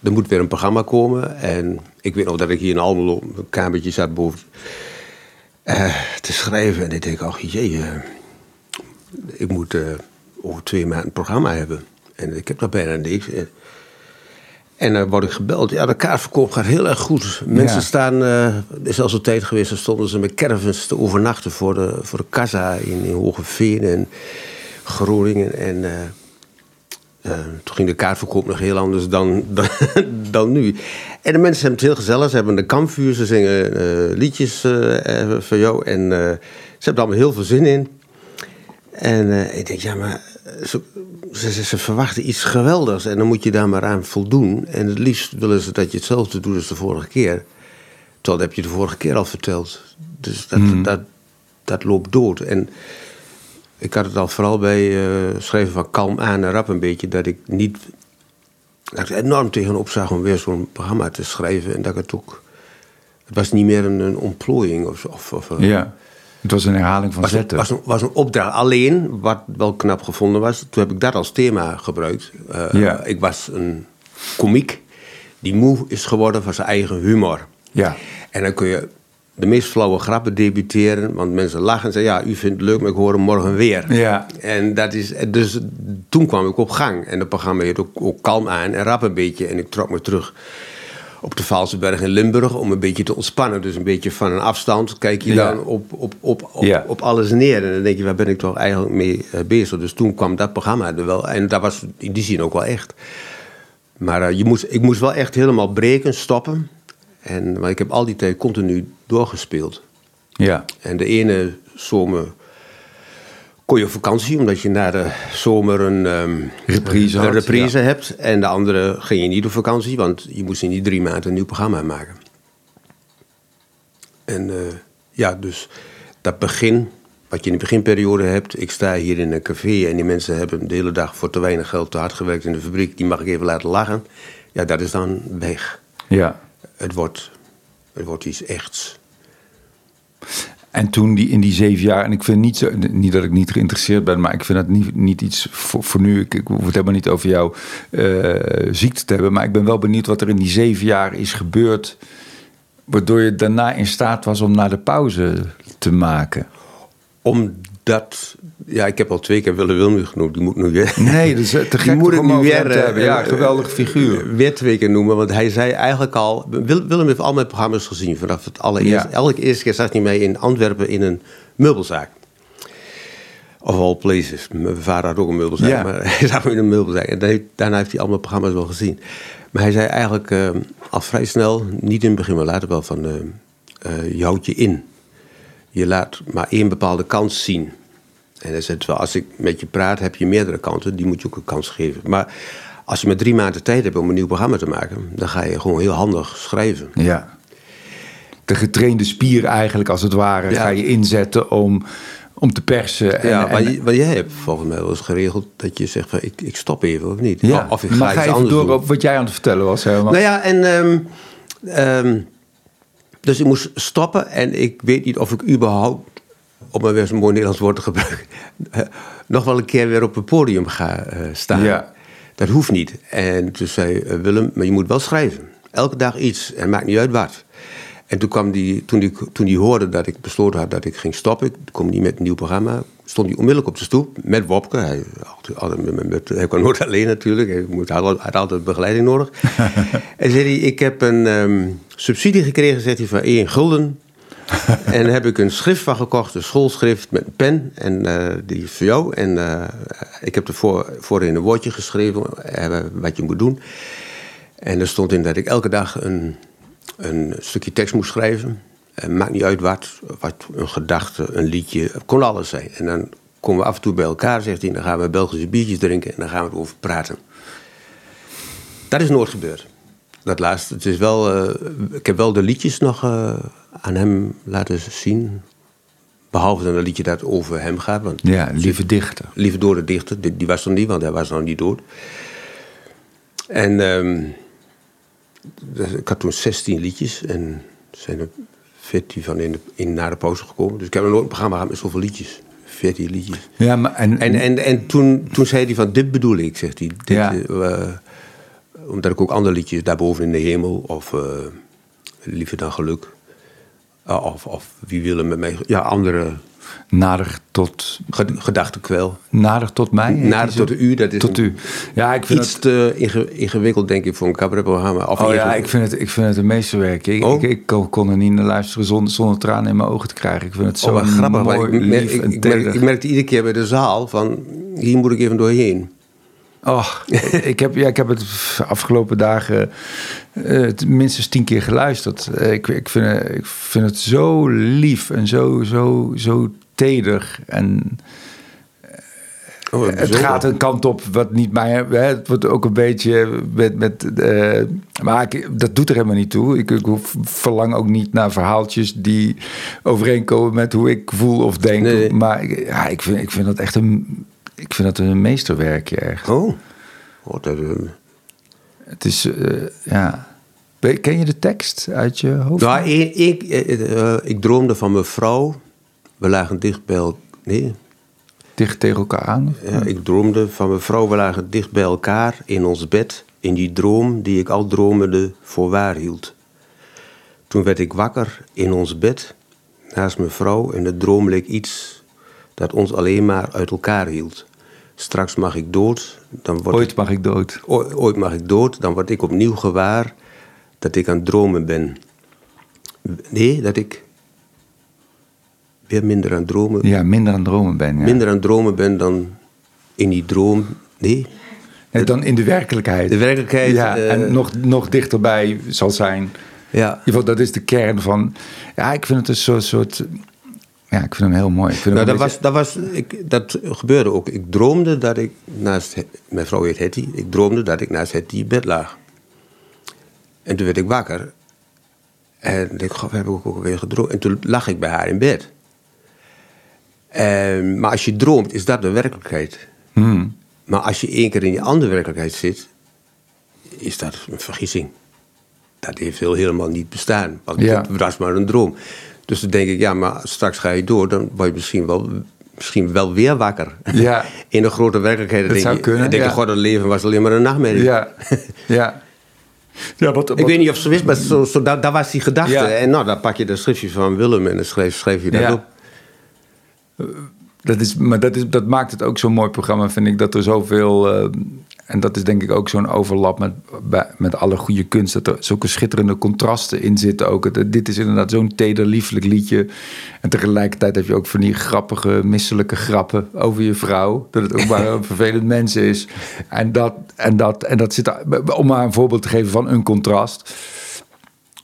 Er moet weer een programma komen en ik weet nog dat ik hier in Almelo een kamertje zat boven eh, te schrijven en ik denk, ach jee, eh, ik moet over twee maanden een programma hebben. En ik heb nog bijna niks. En dan word ik gebeld. Ja, de kaartverkoop gaat heel erg goed. Mensen Ja. staan... eh, er is zelfs een tijd geweest... dan stonden ze met caravans te overnachten... voor de, voor de kassa in, in Hogeveen en Groningen. En eh, eh, toen ging de kaartverkoop nog heel anders dan, dan, dan nu. En de mensen hebben het heel gezellig. Ze hebben een kampvuur. Ze zingen liedjes voor jou. En ze hebben er allemaal heel veel zin in. En ik denk, ja, maar ze, ze, ze- ze verwachten iets geweldigs en dan moet je daar maar aan voldoen. En het liefst willen ze dat je hetzelfde doet als de vorige keer. Terwijl dat heb je de vorige keer al verteld. Dus dat, dat, dat loopt dood. En ik had het al vooral bij eh, schrijven van kalm aan en rap een beetje, dat ik niet. Dat ik er enorm tegenop zag om weer zo'n programma te schrijven. En dat ik het ook. Het was niet meer een, een ontplooiing of, of, of een- Ja, het was een herhaling van was zetten. was, een, was een opdracht. Alleen, wat wel knap gevonden was, toen heb ik dat als thema gebruikt. Eh, Ja. Ik was een komiek die moe is geworden van zijn eigen humor. Ja. En dan kun je de meest flauwe grappen debuteren, want mensen lachen en zeggen: Ja, u vindt het leuk, maar ik hoor hem morgen weer. Ja. En dat is, dus toen kwam ik op gang. En het programma heet ook, ook kalm aan en rap een beetje. En ik trok me terug op de Vaalseberg in Limburg om een beetje te ontspannen. Dus een beetje van een afstand kijk je Ja. dan op, op, op, op, Ja. op alles neer. En dan denk je, waar ben ik toch eigenlijk mee eh, bezig? Dus toen kwam dat programma er wel. En dat was in die zin ook wel echt. Maar eh, je moest, ik moest wel echt helemaal breken, stoppen. En, maar ik heb al die tijd continu doorgespeeld. Ja. En de ene zomer kon je op vakantie, omdat je na de zomer een, ehm, Reprise een reprise hebt. En de andere ging je niet op vakantie, want je moest in die drie maanden een nieuw programma maken. En eh, ja, dus dat begin, wat je in de beginperiode hebt. Ik sta hier in een café en die mensen hebben de hele dag voor te weinig geld te hard gewerkt in de fabriek. Die mag ik even laten lachen. Ja, dat is dan weg. Ja. Het wordt, het wordt iets echts. En toen die, in die zeven jaar, en ik vind niet, zo, niet dat ik niet geïnteresseerd ben, maar ik vind het niet, niet iets voor, voor nu. Ik, ik hoef het helemaal niet over jouw eh, ziekte te hebben, maar ik ben wel benieuwd wat er in die zeven jaar is gebeurd, waardoor je daarna in staat was om naar de pauze te maken. Omdat, ja, ik heb al twee keer Willem Wilmu genoemd, die moet nu weer. Nee, dat is eh, te gek moet ik nu weer. te eh, hebben. Ja, eh, geweldige figuur. Weer twee keer noemen, want hij zei eigenlijk al. Wil- Willem heeft al mijn programma's gezien vanaf het allereerste. Ja. Elke eerste keer zag hij mij in Antwerpen in een meubelzaak. Of all places. Mijn vader had ook een meubelzaak, Ja. maar hij zag me in een meubelzaak. En daar- daarna heeft hij al mijn programma's wel gezien. Maar hij zei eigenlijk al vrij snel, niet in het begin, maar later wel van... je houdt je in. Je laat maar één bepaalde kans zien. En hij terwijl als ik met je praat, heb je meerdere kansen. Die moet je ook een kans geven. Maar als je maar drie maanden tijd hebt om een nieuw programma te maken... dan ga je gewoon heel handig schrijven. Ja. De getrainde spier eigenlijk, als het ware, Ja. ga je inzetten om, om te persen. En, ja, maar, en- maar jij hebt volgens mij wel eens geregeld dat je zegt van ik, ik stop even of niet. ja. Of ik ga maar iets ga even anders door doen. op wat jij aan het vertellen was. Helemaal. Nou ja, en ehm, ehm, dus ik moest stoppen en ik weet niet of ik überhaupt, om maar weer zo'n mooi Nederlands woord te gebruiken, eh, nog wel een keer weer op het podium ga eh, staan. Ja. Dat hoeft niet. En toen zei eh, Willem, maar je moet wel schrijven. Elke dag iets en maakt niet uit wat. En toen, kwam die, toen, die, toen die hoorde dat ik besloten had dat ik ging stoppen, toen kwam die met een nieuw programma, stond hij onmiddellijk op de stoep met Wopke. Hij, had, met, met, hij kwam nooit alleen natuurlijk, hij moet, had, al- had altijd begeleiding nodig. en zei hij, ik heb een ehm, subsidie gekregen, zegt hij, van 1 gulden. en heb ik een schrift van gekocht, een schoolschrift met een pen. En eh, die is voor jou. En eh, ik heb ervoor voorin een woordje geschreven eh, wat je moet doen. En er stond in dat ik elke dag een, een stukje tekst moest schrijven. En maakt niet uit wat, wat, een gedachte, een liedje, kon alles zijn. En dan komen we af en toe bij elkaar, zegt hij, dan gaan we Belgische biertjes drinken en dan gaan we erover praten. Dat is nooit gebeurd. Dat laatste, het is wel, eh, ik heb wel de liedjes nog eh, aan hem laten zien. Behalve dan een liedje dat over hem gaat. Want Ja, lieve dichter. Lieve door de dichter, die, die was er niet, want hij was nog niet dood. En ehm, dus ik had toen 16 liedjes en zijn er 14 van in, de, in naar de pauze gekomen. Dus ik heb nooit een programma gehad met zoveel liedjes. 14 liedjes. Ja, maar en, En, en, en toen, toen zei hij van, dit bedoel ik, zegt hij. Dit, Ja. eh, omdat ik ook andere liedjes, daarboven in de hemel, of eh, Liever dan geluk. Uh, of, of wie willen met mij, ja, andere nader tot, ged- gedachtenkwel. nader tot mij. Nader zo? tot u, dat is Tot een- u. Ja, ik vind Iets het... te inge- ingewikkeld, denk ik, voor een cabaretprogramma. Of Oh ja, ik vind het, ik vind het een meesterwerk. Ik, Oh. ik, ik kon, kon er niet naar luisteren zonder, zonder tranen in mijn ogen te krijgen. Ik vind het zo Oh, wat grappig. mooi, ik, merk, lief ik, merk, ik merkte iedere keer bij de zaal van... hier moet ik even doorheen. Och, ik, heb, ja, ik heb het afgelopen dagen eh, minstens tien keer geluisterd. Eh, ik, ik, vind, het- ik vind het zo lief en zo, zo, zo teder. En Oh, het gaat een kant op wat niet mij... Hè, het wordt ook een beetje met... met eh, maar ik, dat doet er helemaal niet toe. Ik, ik verlang ook niet naar verhaaltjes die overeenkomen met hoe ik voel of denk. Nee. Maar ja, ik, vind, ik vind dat echt een... Ik vind dat een meesterwerkje echt. Oh. Eh, Het is, eh, ja. Ken je de tekst uit je hoofd? Nou, ik, ik, eh, ik droomde van mijn vrouw. We lagen dicht bij elkaar. Nee, Dicht tegen elkaar aan? ja, ik droomde van mijn vrouw. We lagen dicht bij elkaar in ons bed. In die droom die ik al dromende voor waar hield. Toen werd ik wakker in ons bed. Naast mijn vrouw. En de droom leek iets dat ons alleen maar uit elkaar hield. Straks mag ik dood. Dan word Ooit mag ik dood. ooit mag ik dood. Dan word ik opnieuw gewaar dat ik aan het dromen ben. Nee, dat ik weer minder aan het dromen Ja, minder aan het dromen ben. Ja. minder aan het dromen ben dan in die droom. Nee, Nee, dan in de werkelijkheid. de werkelijkheid. Ja, eh, en nog, nog dichterbij zal zijn. ja. In ieder geval, dat is de kern van... Ja, ik vind het een soort... soort ja, ik vind hem heel mooi. Ik vind Nou, dat, was, dat, was, ik, dat gebeurde ook. Ik droomde dat ik naast... Mijn vrouw heet Hetty. Ik droomde dat ik naast Hetty in bed lag. En toen werd ik wakker. En ik goh, heb ik ook weer gedroomd. En toen lag ik bij haar in bed. En, maar als je droomt, is dat de werkelijkheid. Hmm. Maar als je één keer in die andere werkelijkheid zit, is dat een vergissing. Dat heeft heel, helemaal niet bestaan. Want Ja. het was maar een droom. Dus dan denk ik, ja, maar straks ga je door, dan word je misschien wel, misschien wel weer wakker. Ja. In de grote werkelijkheid. Dat denk zou je, kunnen, Dan denk ja. god, het leven was alleen maar een nachtmerrie. Ja, ja. ja wat, Ik weet niet of ze wist, maar zo, zo, daar, daar was die gedachte. Ja. En nou, dan pak je de schriftje van Willem en dan schreef, schreef je dat Ja. op. Dat is, maar dat, is, dat maakt het ook zo'n mooi programma, vind ik. Dat er zoveel. eh, en dat is denk ik ook zo'n overlap met, met alle goede kunst. Dat er zulke schitterende contrasten in zitten ook. Het- dit is inderdaad zo'n teder, lieflijk liedje. En tegelijkertijd heb je ook van die grappige, misselijke grappen over je vrouw. Dat het ook maar een vervelend mens is. En dat, en, dat, en dat zit. Om maar een voorbeeld te geven van een contrast.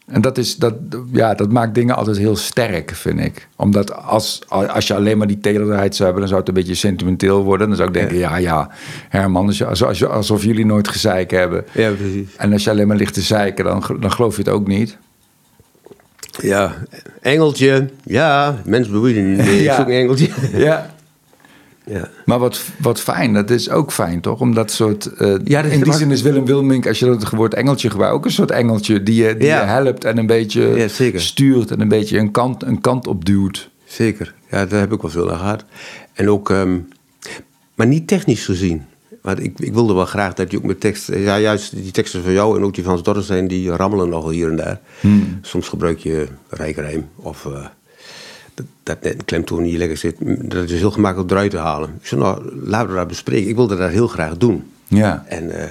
En dat, is, dat, ja, dat maakt dingen altijd heel sterk, vind ik. Omdat als, als je alleen maar die tederheid zou hebben... dan zou het een beetje sentimenteel worden. Dan zou ik denken, ja, ja, Herman, als je, als, als je- alsof jullie nooit gezeik hebben. Ja, precies. En als je alleen maar ligt te zeiken, dan, dan geloof je het ook niet. Ja, engeltje. Ja, mens bedoelen niet. Ja. ik zoek een engeltje. Ja. Ja. Maar wat, wat fijn, dat is ook fijn, toch? Om dat soort... eh, Ja, in die zin is Willem Wilmink, als je dat woord engeltje gebruikt... ook een soort engeltje die je, die Ja. je helpt en een beetje Ja, stuurt... en een beetje een kant, een kant op duwt. Zeker. Ja, daar heb ik wel veel aan gehad. En ook, ehm, maar niet technisch gezien. Want ik, ik wilde wel graag dat je ook met tekst... Ja, juist die teksten van jou en ook die van Hans Dorrestein... die rammelen nogal hier en daar. Soms gebruik je rijkrijm of... eh, dat, dat net een klemtoon niet lekker zit. Dat is heel gemakkelijk eruit te halen. Ik zei, nou, laten we dat bespreken. Ik wilde dat heel graag doen. Ja. En, eh,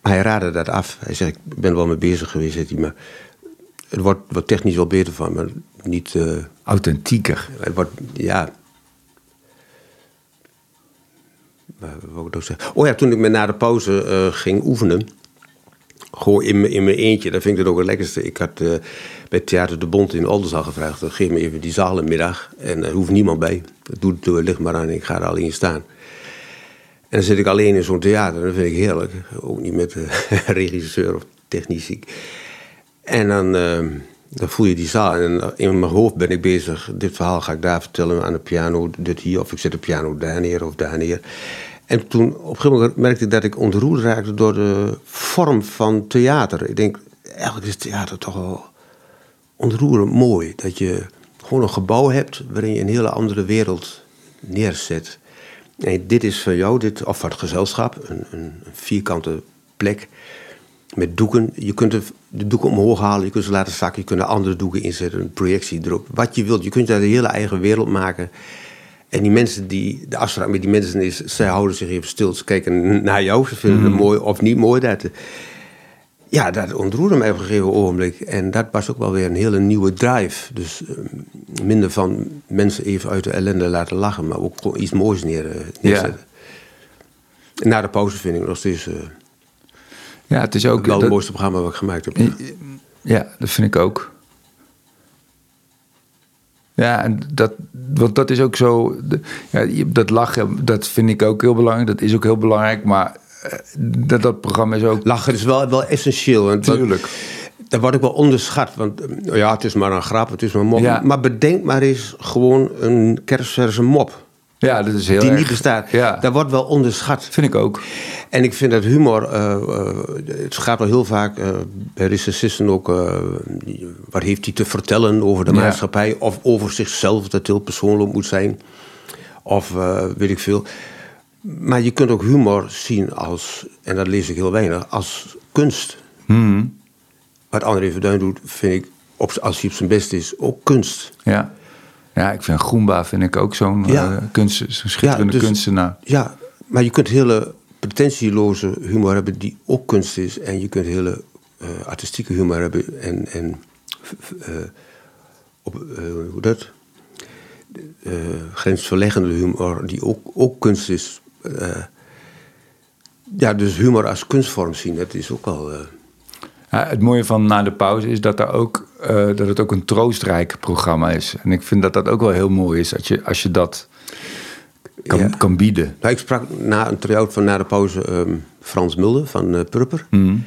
maar hij raadde dat af. Hij zegt, ik ben er wel mee bezig geweest, zegt hij, maar het wordt, wordt technisch wel beter van, maar niet... eh, Authentieker. het wordt, ja... Wat wou ik nou zeggen? Oh ja, toen ik me na de pauze eh, ging oefenen... Gewoon in, in mijn eentje, dat vind ik het ook het lekkerste. Ik had eh, bij Theater de Bond in Oldenzaal gevraagd... "Eh, geef me even die zaal een middag en er hoeft niemand bij. Doe het door, lig maar aan, ik ga er alleen staan. En dan zit ik alleen in zo'n theater, dat vind ik heerlijk. Ook niet met regisseur of technici. En dan, eh, dan voel je die zaal. En in mijn hoofd ben ik bezig. Dit verhaal ga ik daar vertellen aan de piano. Dit hier. Of ik zet de piano daar neer of daar neer. En toen op een gegeven moment merkte ik dat ik ontroerd raakte door de vorm van theater. Ik denk, eigenlijk is theater toch wel ontroerend mooi. Dat je gewoon een gebouw hebt waarin je een hele andere wereld neerzet. En dit is van jou, dit, of van het gezelschap, een, een, vierkante plek met doeken. Je kunt de, de doeken omhoog halen, je kunt ze laten zakken, je kunt er andere doeken inzetten, een projectie erop. Wat je wilt, je kunt daar een hele eigen wereld maken. En die mensen die, de afspraak met die mensen is, zij houden zich even stil. Ze kijken naar jou, ze vinden het mooi of niet mooi. Dat, ja, dat ontroerde mij op een gegeven ogenblik. En dat was ook wel weer een hele nieuwe drive. Dus eh, minder van mensen even uit de ellende laten lachen, maar ook iets moois neer, eh, neerzetten. En na de pauze vind ik nog steeds eh, Ja, het is ook... wel het dat- mooiste programma wat ik gemaakt heb. Ja, dat vind ik ook. Ja, en dat, want dat is ook zo. ja, dat lachen, dat vind ik ook heel belangrijk. Dat is ook heel belangrijk. Maar eh, dat, dat programma is ook. Lachen is wel, wel essentieel. Want wat- Tuurlijk. Dat wordt ook wel onderschat. Want eh, ja, het is maar een grap, het is maar een mop. Ja. Maar bedenk maar eens gewoon een kerstverse mop. Ja, dat is heel die erg. niet bestaat. Ja, Dat wordt wel onderschat. vind ik ook. En ik vind dat humor, eh, eh, het gaat wel heel vaak eh, bij recensisten ook, eh, wat heeft hij te vertellen over de Ja. maatschappij of over zichzelf, dat heel persoonlijk moet zijn. Of eh, weet ik veel. Maar je kunt ook humor zien als, en dat lees ik heel weinig, als kunst. Hmm. Wat André Verduin doet, vind ik, op, als hij op zijn best is, ook kunst. Ja. Ja, ik vind Goomba vind ik ook zo'n Ja. eh, kunst, schitterende Ja, dus- kunstenaar. Ja, maar je kunt hele pretentieloze humor hebben die ook kunst is. En je kunt hele eh, artistieke humor hebben en, en eh, op, hoe dat? Grensverleggende humor die ook, ook kunst is. Ja, dus humor als kunstvorm zien, dat is ook wel... het mooie van Na de Pauze is dat, er ook, eh, dat het ook een troostrijk programma is. En ik vind dat dat ook wel heel mooi is als je, als je dat kan, Ja. kan bieden. Nou, ik sprak na een try-out van na de pauze ehm, Frans Mulder van eh Purper. Mm.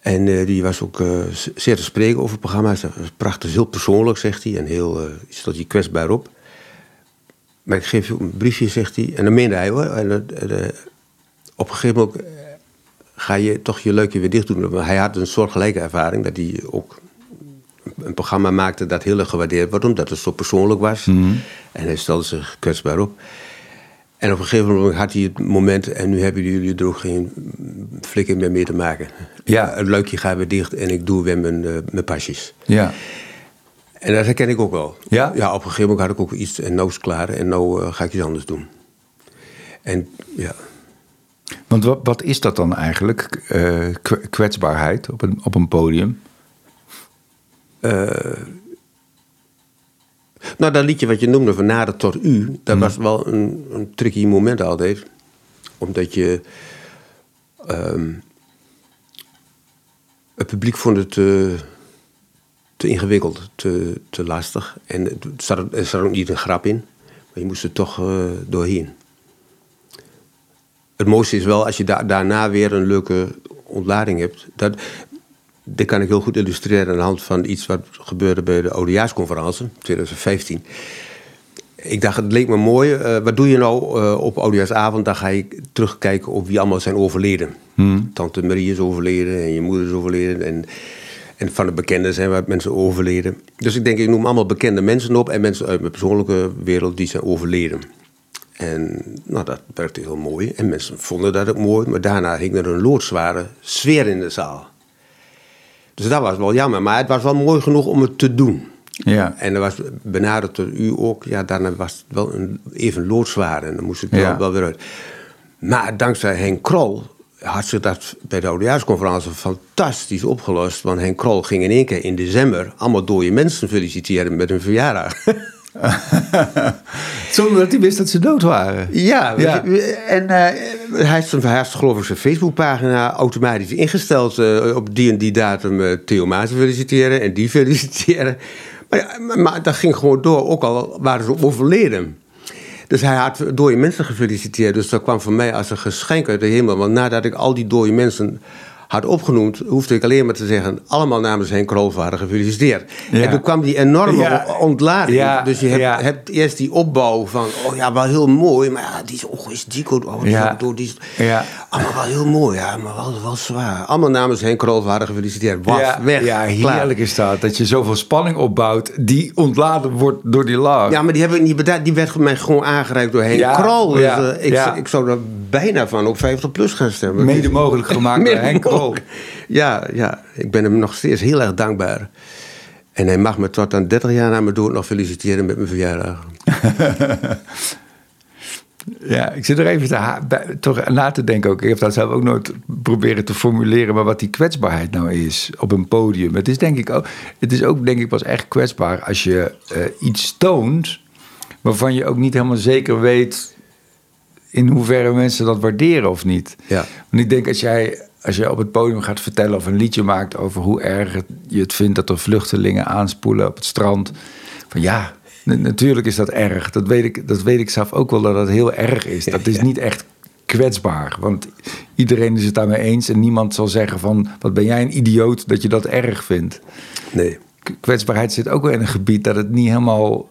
En eh, die was ook uh, zeer te spreken over het programma. Het was prachtig, heel persoonlijk, zegt hij. En heel, uh, stelt hij kwetsbaar op. Maar ik geef je een briefje, zegt hij. En dan meende hij hoor. En, op een gegeven moment ga je toch je leukje weer dicht doen. Hij had een soortgelijke ervaring. Dat hij ook een programma maakte dat heel erg gewaardeerd wordt. Omdat het zo persoonlijk was. En hij stelde zich kwetsbaar op. En op een gegeven moment had hij het moment, en nu hebben jullie er ook geen flikker meer mee te maken. Ja. Het luikje gaat weer dicht en ik doe weer mijn, uh, mijn pasjes. Ja. En dat herken ik ook wel. Ja? Ja, op een gegeven moment had ik ook iets en nou is klaar en nou uh, ga ik iets anders doen. En ja. Want wat, wat is dat dan eigenlijk, uh, kwetsbaarheid op een, op een podium? Nou, dat liedje wat je noemde van Nader tot U, dat was wel een, een tricky moment altijd. Omdat je. Um, het publiek vond het te, te ingewikkeld, te, te lastig. En er zat, er zat ook niet een grap in, maar je moest er toch uh, doorheen. Het mooiste is wel als je da daarna weer een leuke ontlading hebt. Dat, dit kan ik heel goed illustreren aan de hand van iets wat gebeurde bij de Oudejaarsconferentie 2015. Ik dacht, het leek me mooi. Uh, wat doe je nou uh, op Oudejaarsavond? Dan ga je terugkijken op wie allemaal zijn overleden. Hmm. Tante Marie is overleden en je moeder is overleden. En, en van de bekenden zijn wat mensen overleden. Dus ik denk, ik noem allemaal bekende mensen op en mensen uit mijn persoonlijke wereld die zijn overleden. En nou, dat werkte heel mooi. En mensen vonden dat ook mooi. Maar daarna hing er een loodzware sfeer in de zaal. Dus dat was wel jammer. Maar het was wel mooi genoeg om het te doen. Ja. En er was benaderd door u ook. Ja, daarna was het wel een, even loodzwaar. En dan moest ik wel, wel weer uit. Maar dankzij Henk Krol had zich dat bij de oudejaarsconferentie fantastisch opgelost. Want Henk Krol ging in één keer in december allemaal dode mensen feliciteren met hun verjaardag. Zonder dat hij wist dat ze dood waren. Ja, ja. en uh, hij heeft zijn geloof ik zijn Facebookpagina automatisch ingesteld uh, op die en die datum uh, Theo Maas feliciteren en die feliciteren. Maar, maar, maar, dat ging gewoon door, ook al waren ze overleden. Dus hij had dode mensen gefeliciteerd. Dus dat kwam voor mij als een geschenk uit de hemel. Want nadat ik al die dode mensen had opgenoemd, hoefde ik alleen maar te zeggen: allemaal namens Henk Krolvaarder gefeliciteerd. En toen kwam die enorme ja. ontlading. Dus je hebt, hebt, eerst die opbouw van: oh ja, wel heel mooi, maar ja, die is, oh, is die goed. Oh, die door, die is, ja. Allemaal wel heel mooi, ja, maar wel, wel zwaar. Allemaal namens Henk Krolvaarder gefeliciteerd. Waf, weg. Ja, heerlijk is dat. Dat je zoveel spanning opbouwt, die ontladen wordt door die laag. Ja, maar die, heb ik niet bedacht. die werd mij gewoon aangereikt door Henk Krol. Dus, uh, ik, ik zou er bijna van op 50 plus gaan stemmen. Mede mogelijk gemaakt door Henk Krol. Ja, ja, ik ben hem nog steeds heel erg dankbaar. En hij mag me tot aan 30 jaar na mijn dood nog feliciteren met mijn verjaardag. ja, ik zit er even te toch na te denken ook. Ik heb dat zelf ook nooit proberen te formuleren, maar wat die kwetsbaarheid nou is op een podium. Het is denk ik ook, het is ook denk ik pas echt kwetsbaar als je uh, iets toont waarvan je ook niet helemaal zeker weet in hoeverre mensen dat waarderen of niet. Ja. Want ik denk als jij als je op het podium gaat vertellen of een liedje maakt over hoe erg je het vindt dat er vluchtelingen aanspoelen op het strand. Van ja, natuurlijk is dat erg. Dat weet, ik, dat weet ik zelf ook wel dat dat heel erg is. Dat is niet echt kwetsbaar. Want iedereen is het daarmee eens en niemand zal zeggen van wat ben jij een idioot dat je dat erg vindt. Nee. Kwetsbaarheid zit ook wel in een gebied dat het niet helemaal.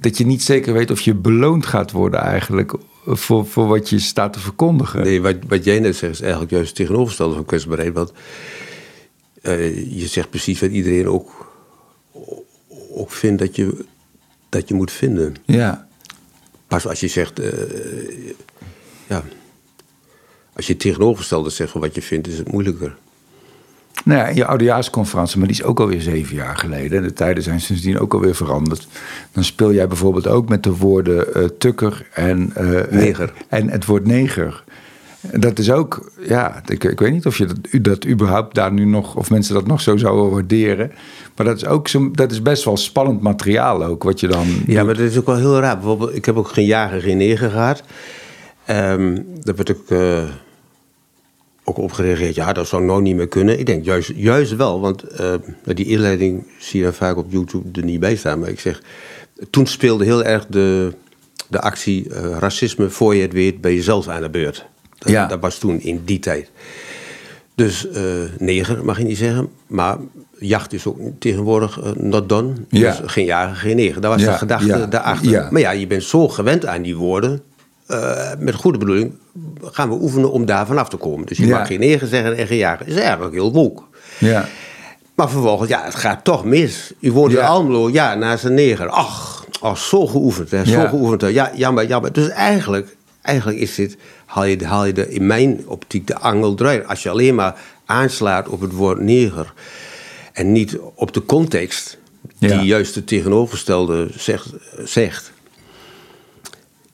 Dat je niet zeker weet of je beloond gaat worden eigenlijk voor, voor wat je staat te verkondigen. Nee, wat, wat jij net zegt is eigenlijk juist het tegenovergestelde van kwetsbaarheid. Want uh, je zegt precies wat iedereen ook, ook vindt dat je, dat je moet vinden. Ja. Pas als je zegt, uh, ja, als je het tegenovergestelde zegt van wat je vindt, is het moeilijker. Nou ja, je oudejaarsconferentie, maar die is ook alweer zeven jaar geleden. En de tijden zijn sindsdien ook alweer veranderd. Dan speel jij bijvoorbeeld ook met de woorden uh, tukker en... Uh, neger. En het woord neger. Dat is ook, ja, ik, ik, weet niet of je dat, dat überhaupt daar nu nog, of mensen dat nog zo zouden waarderen. Maar dat is ook zo, dat is best wel spannend materiaal ook, wat je dan. Ja, maar dat is ook wel heel raar. Bijvoorbeeld, ik heb ook geen jager, geen neger gehad. Um, dat werd ook. Uh ook op gereageerd, ja, dat zou nou niet meer kunnen. Ik denk juist, juist wel, want uh, die inleiding zie je dan vaak op YouTube er niet bij staan. Maar ik zeg, toen speelde heel erg de, de actie uh, racisme voor je het weet, ben je zelf aan de beurt. Dat, ja. dat was toen in die tijd. Dus eh, neger mag je niet zeggen. Maar jacht is ook tegenwoordig uh, not done. Ja. Dus geen jager, geen neger. Dat was Ja, de gedachte ja, daarachter. ja. Maar ja, je bent zo gewend aan die woorden. eh, met goede bedoeling gaan we oefenen om daar vanaf te komen. Dus je Ja. mag geen neger zeggen en geen jager. is eigenlijk heel woke. Ja. Maar vervolgens, ja, het gaat toch mis. U woont in Ja. Almelo, ja, naast een neger. Ach, ach zo geoefend, hè, zo Ja. geoefend. hè. Ja, jammer, jammer. Dus eigenlijk, eigenlijk is dit, haal je, haal je de, in mijn optiek de angel eruit. Als je alleen maar aanslaat op het woord neger en niet op de context die Ja. juist het tegenovergestelde zegt, zegt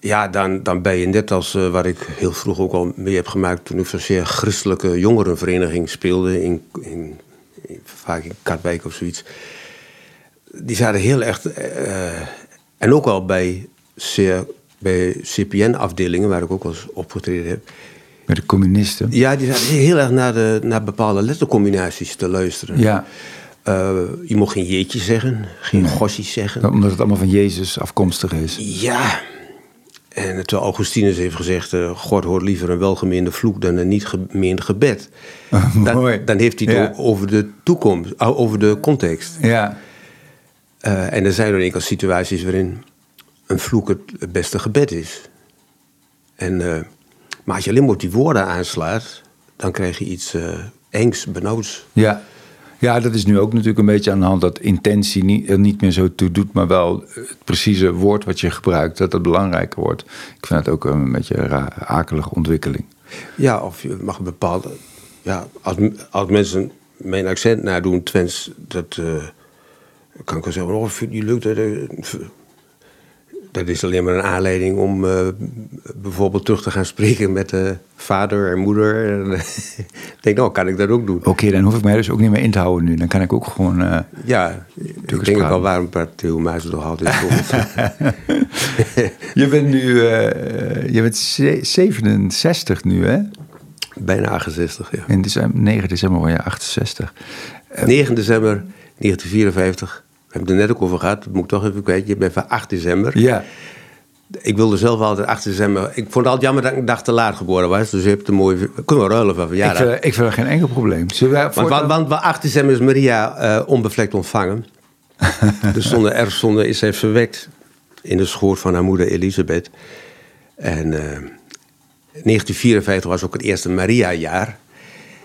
ja, dan, dan ben je net als eh, waar ik heel vroeg ook al mee heb gemaakt... toen ik voor zeer christelijke jongerenvereniging speelde... in, in, in- vaak in Katwijk of zoiets. Die zaten heel echt... eh, en ook al bij, zeer, bij CPN-afdelingen, waar ik ook wel eens opgetreden heb... Met de communisten. Ja, die zaten heel erg naar, de, naar bepaalde lettercombinaties te luisteren. Ja. Eh, je mocht geen jeetje zeggen, geen gossies zeggen. Omdat het allemaal van Jezus afkomstig is. Ja. En terwijl Augustinus heeft gezegd... eh, God hoort liever een welgemeende vloek dan een niet gemeend gebed. Dan, dan heeft hij het Ja. over de toekomst, over de context. Ja. Eh, en er zijn er situaties waarin een vloek het, beste gebed is. En, eh, maar als je alleen maar op die woorden aanslaat... dan krijg je iets engs, benauwds. Ja. Ja, dat is nu ook natuurlijk een beetje aan de hand dat intentie niet, er niet meer zo toe doet, maar wel het precieze woord wat je gebruikt, dat dat belangrijker wordt. Ik vind het ook een beetje een akelige ontwikkeling. Ja, of je mag bepaalde... Ja, als, als mensen mijn accent nadoen, Twents, dat... eh, kan ik wel zeggen, oh, vind je niet leuk? Dat, dat is alleen maar een aanleiding om eh, bijvoorbeeld terug te gaan spreken met de vader en moeder. En, ik denk, nou, kan ik dat ook doen? Oké, dan hoef ik mij dus ook niet meer in te houden nu. Dan kan ik ook gewoon. eh, Ja, ik denk ook al waarom praat Theo Maas nog altijd. Je bent nu. eh, je bent ze- 67 nu, hè? Bijna 68, ja. In december, 9 december word je 68. 9 december 1954. We hebben het er net ook over gehad, dat moet ik toch even kwijt. Je bent van 8 december. Ja. Ik wilde zelf altijd 8 december. Ik vond het altijd jammer dat ik een dag te laat geboren was. Dus je hebt een mooie. Kunnen we ruilen van Ik verjaardag? vind, ik vind dat geen enkel probleem. Want, want, want 8 december is Maria eh, onbevlekt ontvangen. dus zonder erfzonde is zij verwekt in de schoot van haar moeder Elisabeth. En eh 1954 was ook het eerste Maria-jaar.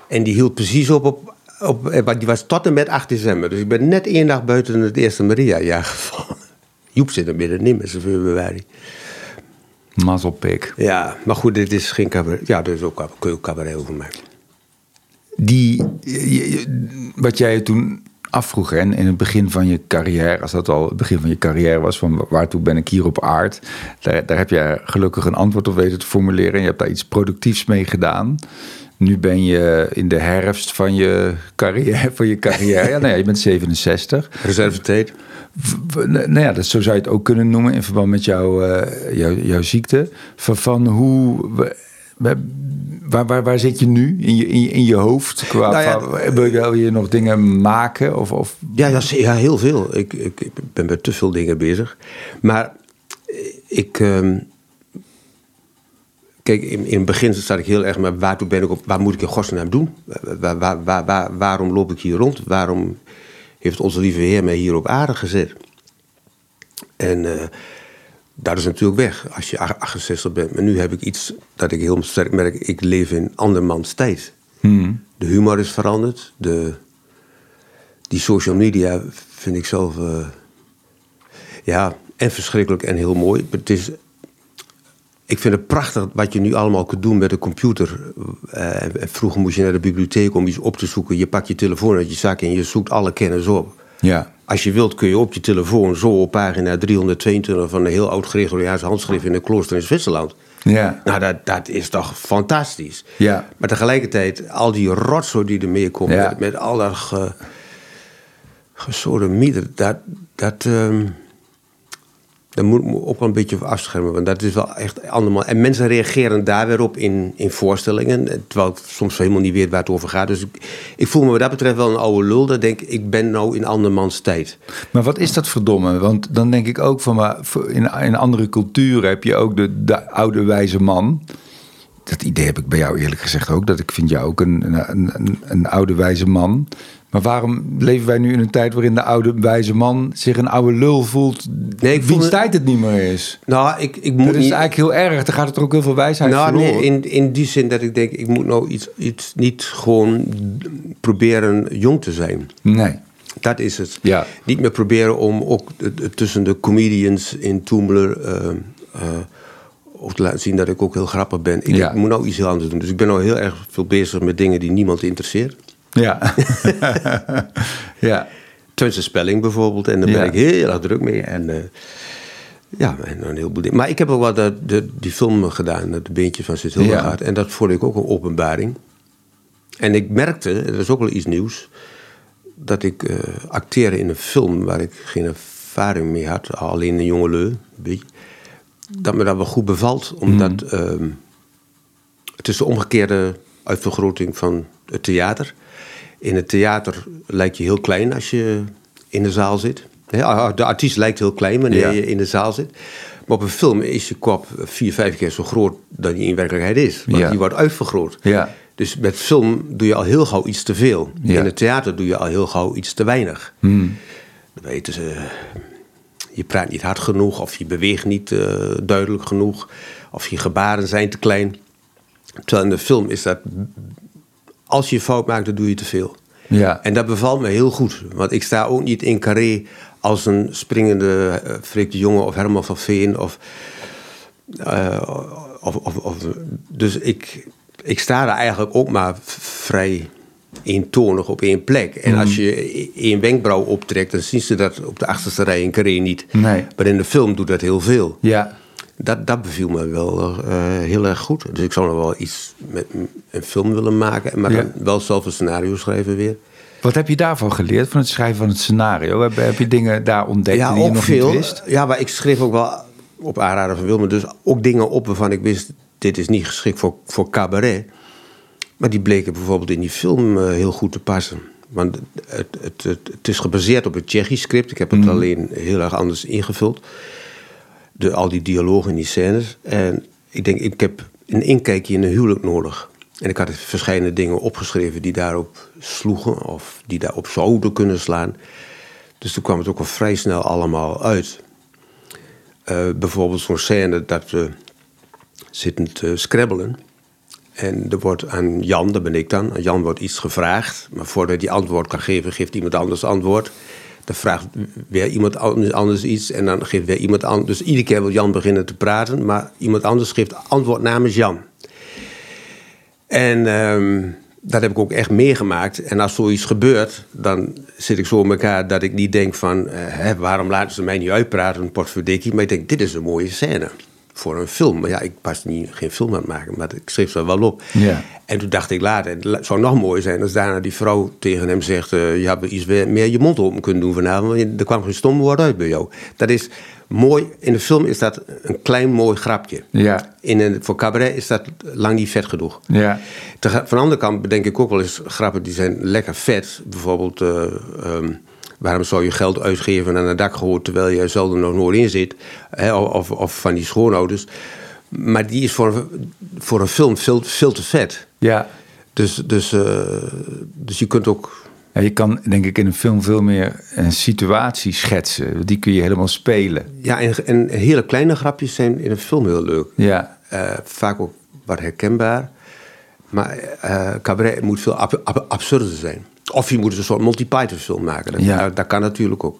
En die hield precies op, op, op eh, die was tot en met 8 december. Dus ik ben net één dag buiten het eerste Maria-jaar gevallen. Joep zit er middenin met zijn februari. Mazzelpik. Ja, maar goed, dit is geen cabaret. Ja, is ook cabaret over maken. Die, wat jij toen afvroeg hè, in het begin van je carrière, als dat al het begin van je carrière was, van waartoe ben ik hier op aard, daar, daar heb je gelukkig een antwoord op weten te formuleren en je hebt daar iets productiefs mee gedaan. Nu ben je in de herfst van je carrière. Van je carrière. Ja, nou ja, je bent 67. Reservetijd. V- Nou ja, dat, zo zou je het ook kunnen noemen in verband met jouw, eh, jouw, jouw ziekte. Van, van hoe. Waar, waar, waar zit je nu in je, in je, in je hoofd? Qua, Nou ja, wil, je, nog dingen maken? Of, of, Ja, ja, ja heel veel. Ik, ik, ik ben met te veel dingen bezig. Maar ik. ehm, kijk, in, in het begin zat ik heel erg maar waartoe ben ik op, waar moet ik in godsnaam doen? Waar, waar, waar, waar- waarom loop ik hier rond? Waarom heeft onze lieve Heer mij hier op aarde gezet? En eh, dat is natuurlijk weg als je 68 bent. Maar nu heb ik iets dat ik heel sterk merk. Ik leef in andermans tijd. De humor is veranderd. De, die social media vind ik zelf. eh, ja, en verschrikkelijk en heel mooi. Het is, ik vind het prachtig wat je nu allemaal kunt doen met de computer. Eh, vroeger moest je naar de bibliotheek om iets op te zoeken. Je pakt je telefoon uit je zak en je zoekt alle kennis op. ja. Als je wilt kun je op je telefoon zo op pagina 322 van een heel oud Gregoriaans handschrift in een klooster in Zwitserland. Ja. Nou, dat, dat is toch fantastisch. Ja. Maar tegelijkertijd, al die rotzooi die er mee komt, Ja. met, met al dat ge, dat, dat, ehm, dat moet me ook wel een beetje afschermen. Want dat is wel echt allemaal... En mensen reageren daar weer op in, in voorstellingen. Terwijl ik soms helemaal niet weet waar het over gaat. Dus ik, ik voel me wat dat betreft wel een oude lul. Dat denk ik, ik ben nou in andermans tijd. Maar wat is dat verdomme? Want dan denk ik ook van, maar in, in andere culturen heb je ook de, de oude wijze man. dat idee heb ik bij jou eerlijk gezegd ook. Dat ik vind jou ook een, een, een, een oude wijze man. Maar waarom leven wij nu in een tijd waarin de oude wijze man zich een oude lul voelt? Nee, ik wiens me- tijd het niet meer is. Nou, ik, ik moet Dat is niet... eigenlijk heel erg. Dan gaat het er ook heel veel wijsheid Nou, verloren. nee, in, in die zin dat ik denk, ik moet nou iets, iets niet gewoon proberen jong te zijn. Nee. Dat is het. Ja. Niet meer proberen om ook tussen de comedians in Toemler eh, ook te laten zien dat ik ook heel grappig ben. Ik, Ja. ik moet nou iets heel anders doen. Dus ik ben nou heel erg veel bezig met dingen die niemand interesseert. Ja. ja. Twentse spelling bijvoorbeeld. En daar ben Ja. ik heel erg druk mee. En, eh, ja, en een heleboel dingen. Maar ik heb ook wel de, de, die film gedaan, de beentje van Sint Hildegaard. En dat vond ik ook een openbaring. En ik merkte, dat is ook wel iets nieuws, dat ik eh acteerde in een film waar ik geen ervaring mee had, alleen een jonge leu, een beetje, dat me dat wel goed bevalt, omdat ehm, het is de omgekeerde uitvergroting van het theater. In het theater lijkt je heel klein als je in de zaal zit. De artiest lijkt heel klein wanneer je in de zaal zit. Maar op een film is je kop vier, vijf keer zo groot dan die in werkelijkheid is. Want Ja. die wordt uitvergroot. Ja. Dus met film doe je al heel gauw iets te veel. Ja. Hmm. In het theater doe je al heel gauw iets te weinig. Dan weten ze, je praat niet hard genoeg, of je beweegt niet eh, duidelijk genoeg, of je gebaren zijn te klein. Terwijl in de film is dat, als je een fout maakt, dan doe je te veel. Ja. En dat bevalt me heel goed, want ik sta ook niet in carré als een springende uh, Freek de Jonge of Herman van Veen. Of, uh, of, of, of, dus ik, ik sta daar eigenlijk ook maar vrij eentonig op één plek. En Mhm. als je één wenkbrauw optrekt, dan zien ze dat op de achterste rij in carré niet. Nee. Maar in de film doet dat heel veel. Ja. Dat, dat beviel me wel uh, heel erg goed. Dus ik zou nog wel iets met een film willen maken, maar Ja. dan wel zelf een scenario schrijven weer. Wat heb je daarvan geleerd, van het schrijven van het scenario? Heb, heb je dingen daar ontdekt ja, die je nog veel. niet wist? Ja, maar ik schreef ook wel op aanraden van Wilmer dus ook dingen op waarvan ik wist... dit is niet geschikt voor, voor cabaret. Maar die bleken bijvoorbeeld in die film uh, heel goed te passen. Want het, het, het, het is gebaseerd op het Tsjechisch script. Ik heb het mm. alleen heel erg anders ingevuld. De, al die dialogen en die scènes. En ik denk, ik heb een inkijkje in een huwelijk nodig. En ik had verschillende dingen opgeschreven die daarop sloegen... of die daarop zouden kunnen slaan. Dus toen kwam het ook al vrij snel allemaal uit. Uh, bijvoorbeeld zo'n scène dat we zitten te scrabbelen. En er wordt aan Jan, dat ben ik dan, aan Jan wordt iets gevraagd. Maar voordat hij antwoord kan geven, geeft iemand anders antwoord. Dan vraagt weer iemand anders iets en dan geeft weer iemand anders. Dus iedere keer wil Jan beginnen te praten, maar iemand anders geeft antwoord namens Jan. En um, dat heb ik ook echt meegemaakt. En als zoiets gebeurt, dan zit ik zo in elkaar dat ik niet denk van... Uh, hè, waarom laten ze mij niet uitpraten, potverdikkie. Maar ik denk, dit is een mooie scène voor een film. Maar ja, ik was niet, geen film aan het maken, maar ik schreef ze wel op. Ja. En toen dacht ik later, het zou nog mooi zijn als daarna die vrouw tegen hem zegt... Uh, je had iets meer je mond open kunnen doen vanavond, want er kwam geen stom woord uit bij jou. Dat is mooi, in de film is dat een klein mooi grapje. Ja. In een, voor cabaret is dat lang niet vet genoeg. Ja. Van de andere kant bedenk ik ook wel eens grappen die zijn lekker vet. Bijvoorbeeld... Uh, um, Waarom zou je geld uitgeven aan een dakgehoor terwijl je zelf er nog nooit in zit? Hè, of, of van die schoonouders. Maar die is voor, voor een film veel, veel te vet. Ja. Dus, dus, uh, dus je kunt ook. Ja, je kan denk ik in een film veel meer een situatie schetsen. Die kun je helemaal spelen. Ja, en, en hele kleine grapjes zijn in een film heel leuk. Ja. Uh, vaak ook wat herkenbaar. Maar uh, cabaret moet veel ab ab absurder zijn. Of je moet een soort Monty Python film maken. Dat, ja. dat, kan natuurlijk ook.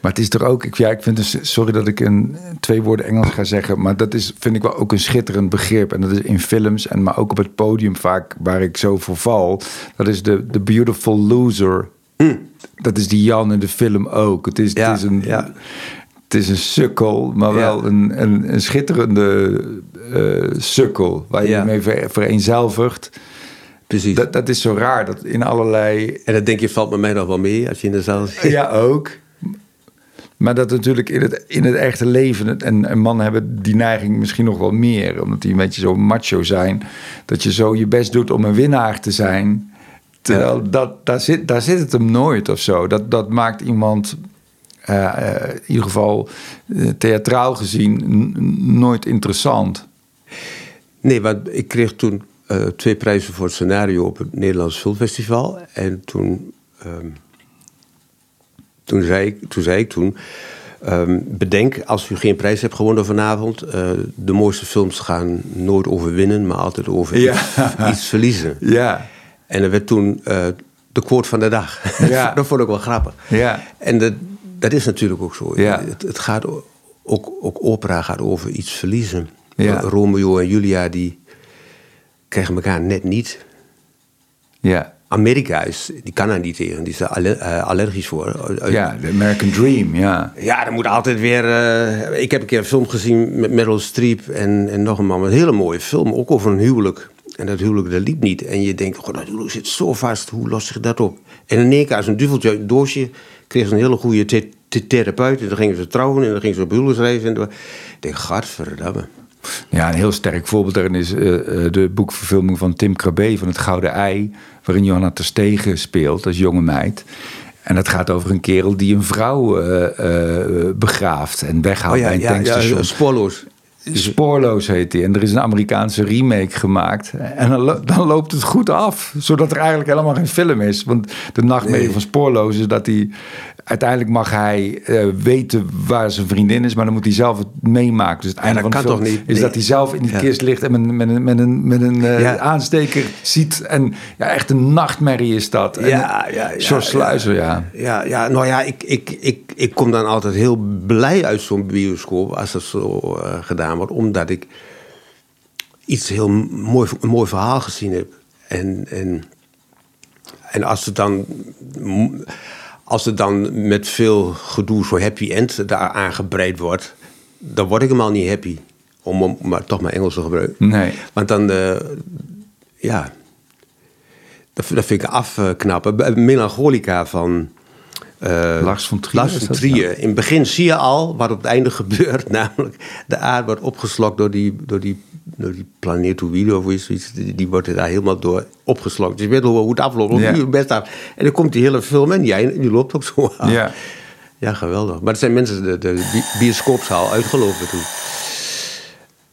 Maar het is er ook, ik, ja, ik vind dus, sorry dat ik een, twee woorden Engels ga zeggen, maar dat is, vind ik wel ook een schitterend begrip. En dat is in films, en maar ook op het podium vaak waar ik zo voor val. Dat is de, de beautiful loser. Mm. Dat is die Jan in de film ook. Het is, ja, het is een. Ja. Het is een sukkel, maar wel een, een, een schitterende uh, sukkel. Waar je mee vereenzelvigt. Precies. Dat, dat is zo raar, dat in allerlei... En dat denk je, valt met mij nog wel mee als je in de zaal zit. Ja, ook. Maar dat natuurlijk in het, in het echte leven... En, en mannen hebben die neiging misschien nog wel meer... omdat die een beetje zo macho zijn... dat je zo je best doet om een winnaar te zijn... terwijl ja. dat, daar, zit, daar zit het hem nooit of zo. Dat, dat maakt iemand... Uh, uh, in ieder geval uh, theatraal gezien nooit interessant. Nee, want ik kreeg toen eh, twee prijzen voor het scenario op het Nederlands Filmfestival. En toen, ehm, toen, zei, ik, toen zei ik toen... ehm, bedenk, als u geen prijs hebt gewonnen vanavond... eh, de mooiste films gaan nooit over winnen... maar altijd over Ja. iets, iets verliezen. Ja, En dat werd toen eh, de quote van de dag. Ja. dat vond ik wel grappig. ja, En dat, dat is natuurlijk ook zo. Ja. Het, het gaat ook, ook opera gaat over iets verliezen. Ja. Romeo en Julia die krijgen elkaar net niet. ja. Amerika is, die kan daar niet tegen, die is daar alle- eh, allergisch voor. Ja, de American Dream, ja. Ja, er moet altijd weer. eh, ik heb een keer een film gezien met Meryl Streep en, en nog een man. Een hele mooie film, ook over een huwelijk. En dat huwelijk dat liep niet. En je denkt, god, dat huwelijk zit zo vast, hoe lost zich dat op? En in één keer, als een duveltje uit een doosje, kreeg ze een hele goede the- the- therapeut. En dan gingen ze trouwen en dan gingen ze op huwelijksreis. En dan- ik denk, gadverdamme. Ja, een heel sterk voorbeeld daarin is eh, eh, de boekverfilming van Tim Krabbe van Het Gouden Ei, waarin Johanna Terstegen speelt als jonge meid. En dat gaat over een kerel die een vrouw eh, begraaft en weghaalt Oh ja, bij een ja, tankstation. ja, spoorloos. Spoorloos heet hij. En er is een Amerikaanse remake gemaakt. En dan, lo- dan loopt het goed af. Zodat er eigenlijk helemaal geen film is. Want de nachtmerrie Nee. van Spoorloos is dat hij... Uiteindelijk mag hij eh, weten waar zijn vriendin is. Maar dan moet hij zelf het meemaken. Dus het einde van de film niet? is Nee. dat hij zelf in die Ja. kist ligt... en met, met een, met een, met een eh, Ja. aansteker ziet. En ja, echt een nachtmerrie is dat. En, Ja, ja, ja, George Sluizer, ja. Ja, ja nou ja, ik, ik, ik, ik kom dan altijd heel blij uit zo'n bioscoop als dat zo eh, gedaan wordt, omdat ik iets heel mooi, een mooi verhaal gezien heb. En, en, en als het dan. Als het dan met veel gedoe zo happy end daar aangebreid wordt, dan word ik helemaal niet happy. Om, om maar toch maar Engels te gebruiken. Nee. Want dan, eh, ja, dat, dat vind ik afknappen. Melancholica van eh, Lars von Trier Lars. In het begin zie je al wat op het einde gebeurt. Namelijk, de aarde wordt opgeslokt door die, door die, door die planetoïde of zoiets. Die, die wordt er daar helemaal door opgeslokt. Dus je weet hoe hoe het afloopt. Ja. best af. En dan komt die hele film en die, eind- die loopt ook zo af. Ja. Ja, geweldig. Maar er zijn mensen de, de bi- bioscoopzaal uitgelopen toen.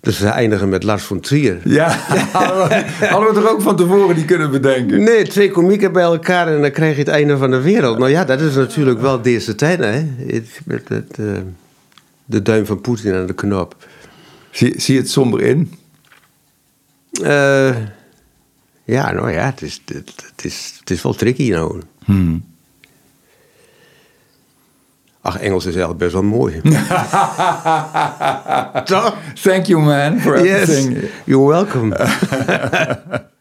Dus ze eindigen met Lars von Trier. Ja, hadden we, hadden we er ook van tevoren die kunnen bedenken. Nee, twee komieken bij elkaar en dan krijg je het einde van de wereld. Nou ja, dat is natuurlijk wel deze tijden, hè? Met het, eh, de duim van Poetin aan de knop. Zie, zie je het somber in? Eh, ja, nou ja, het is, het, het is, het is wel tricky nou. Ach, Engels is eigenlijk best wel mooi. Toch? Thank you man for Yes, everything. you're welcome.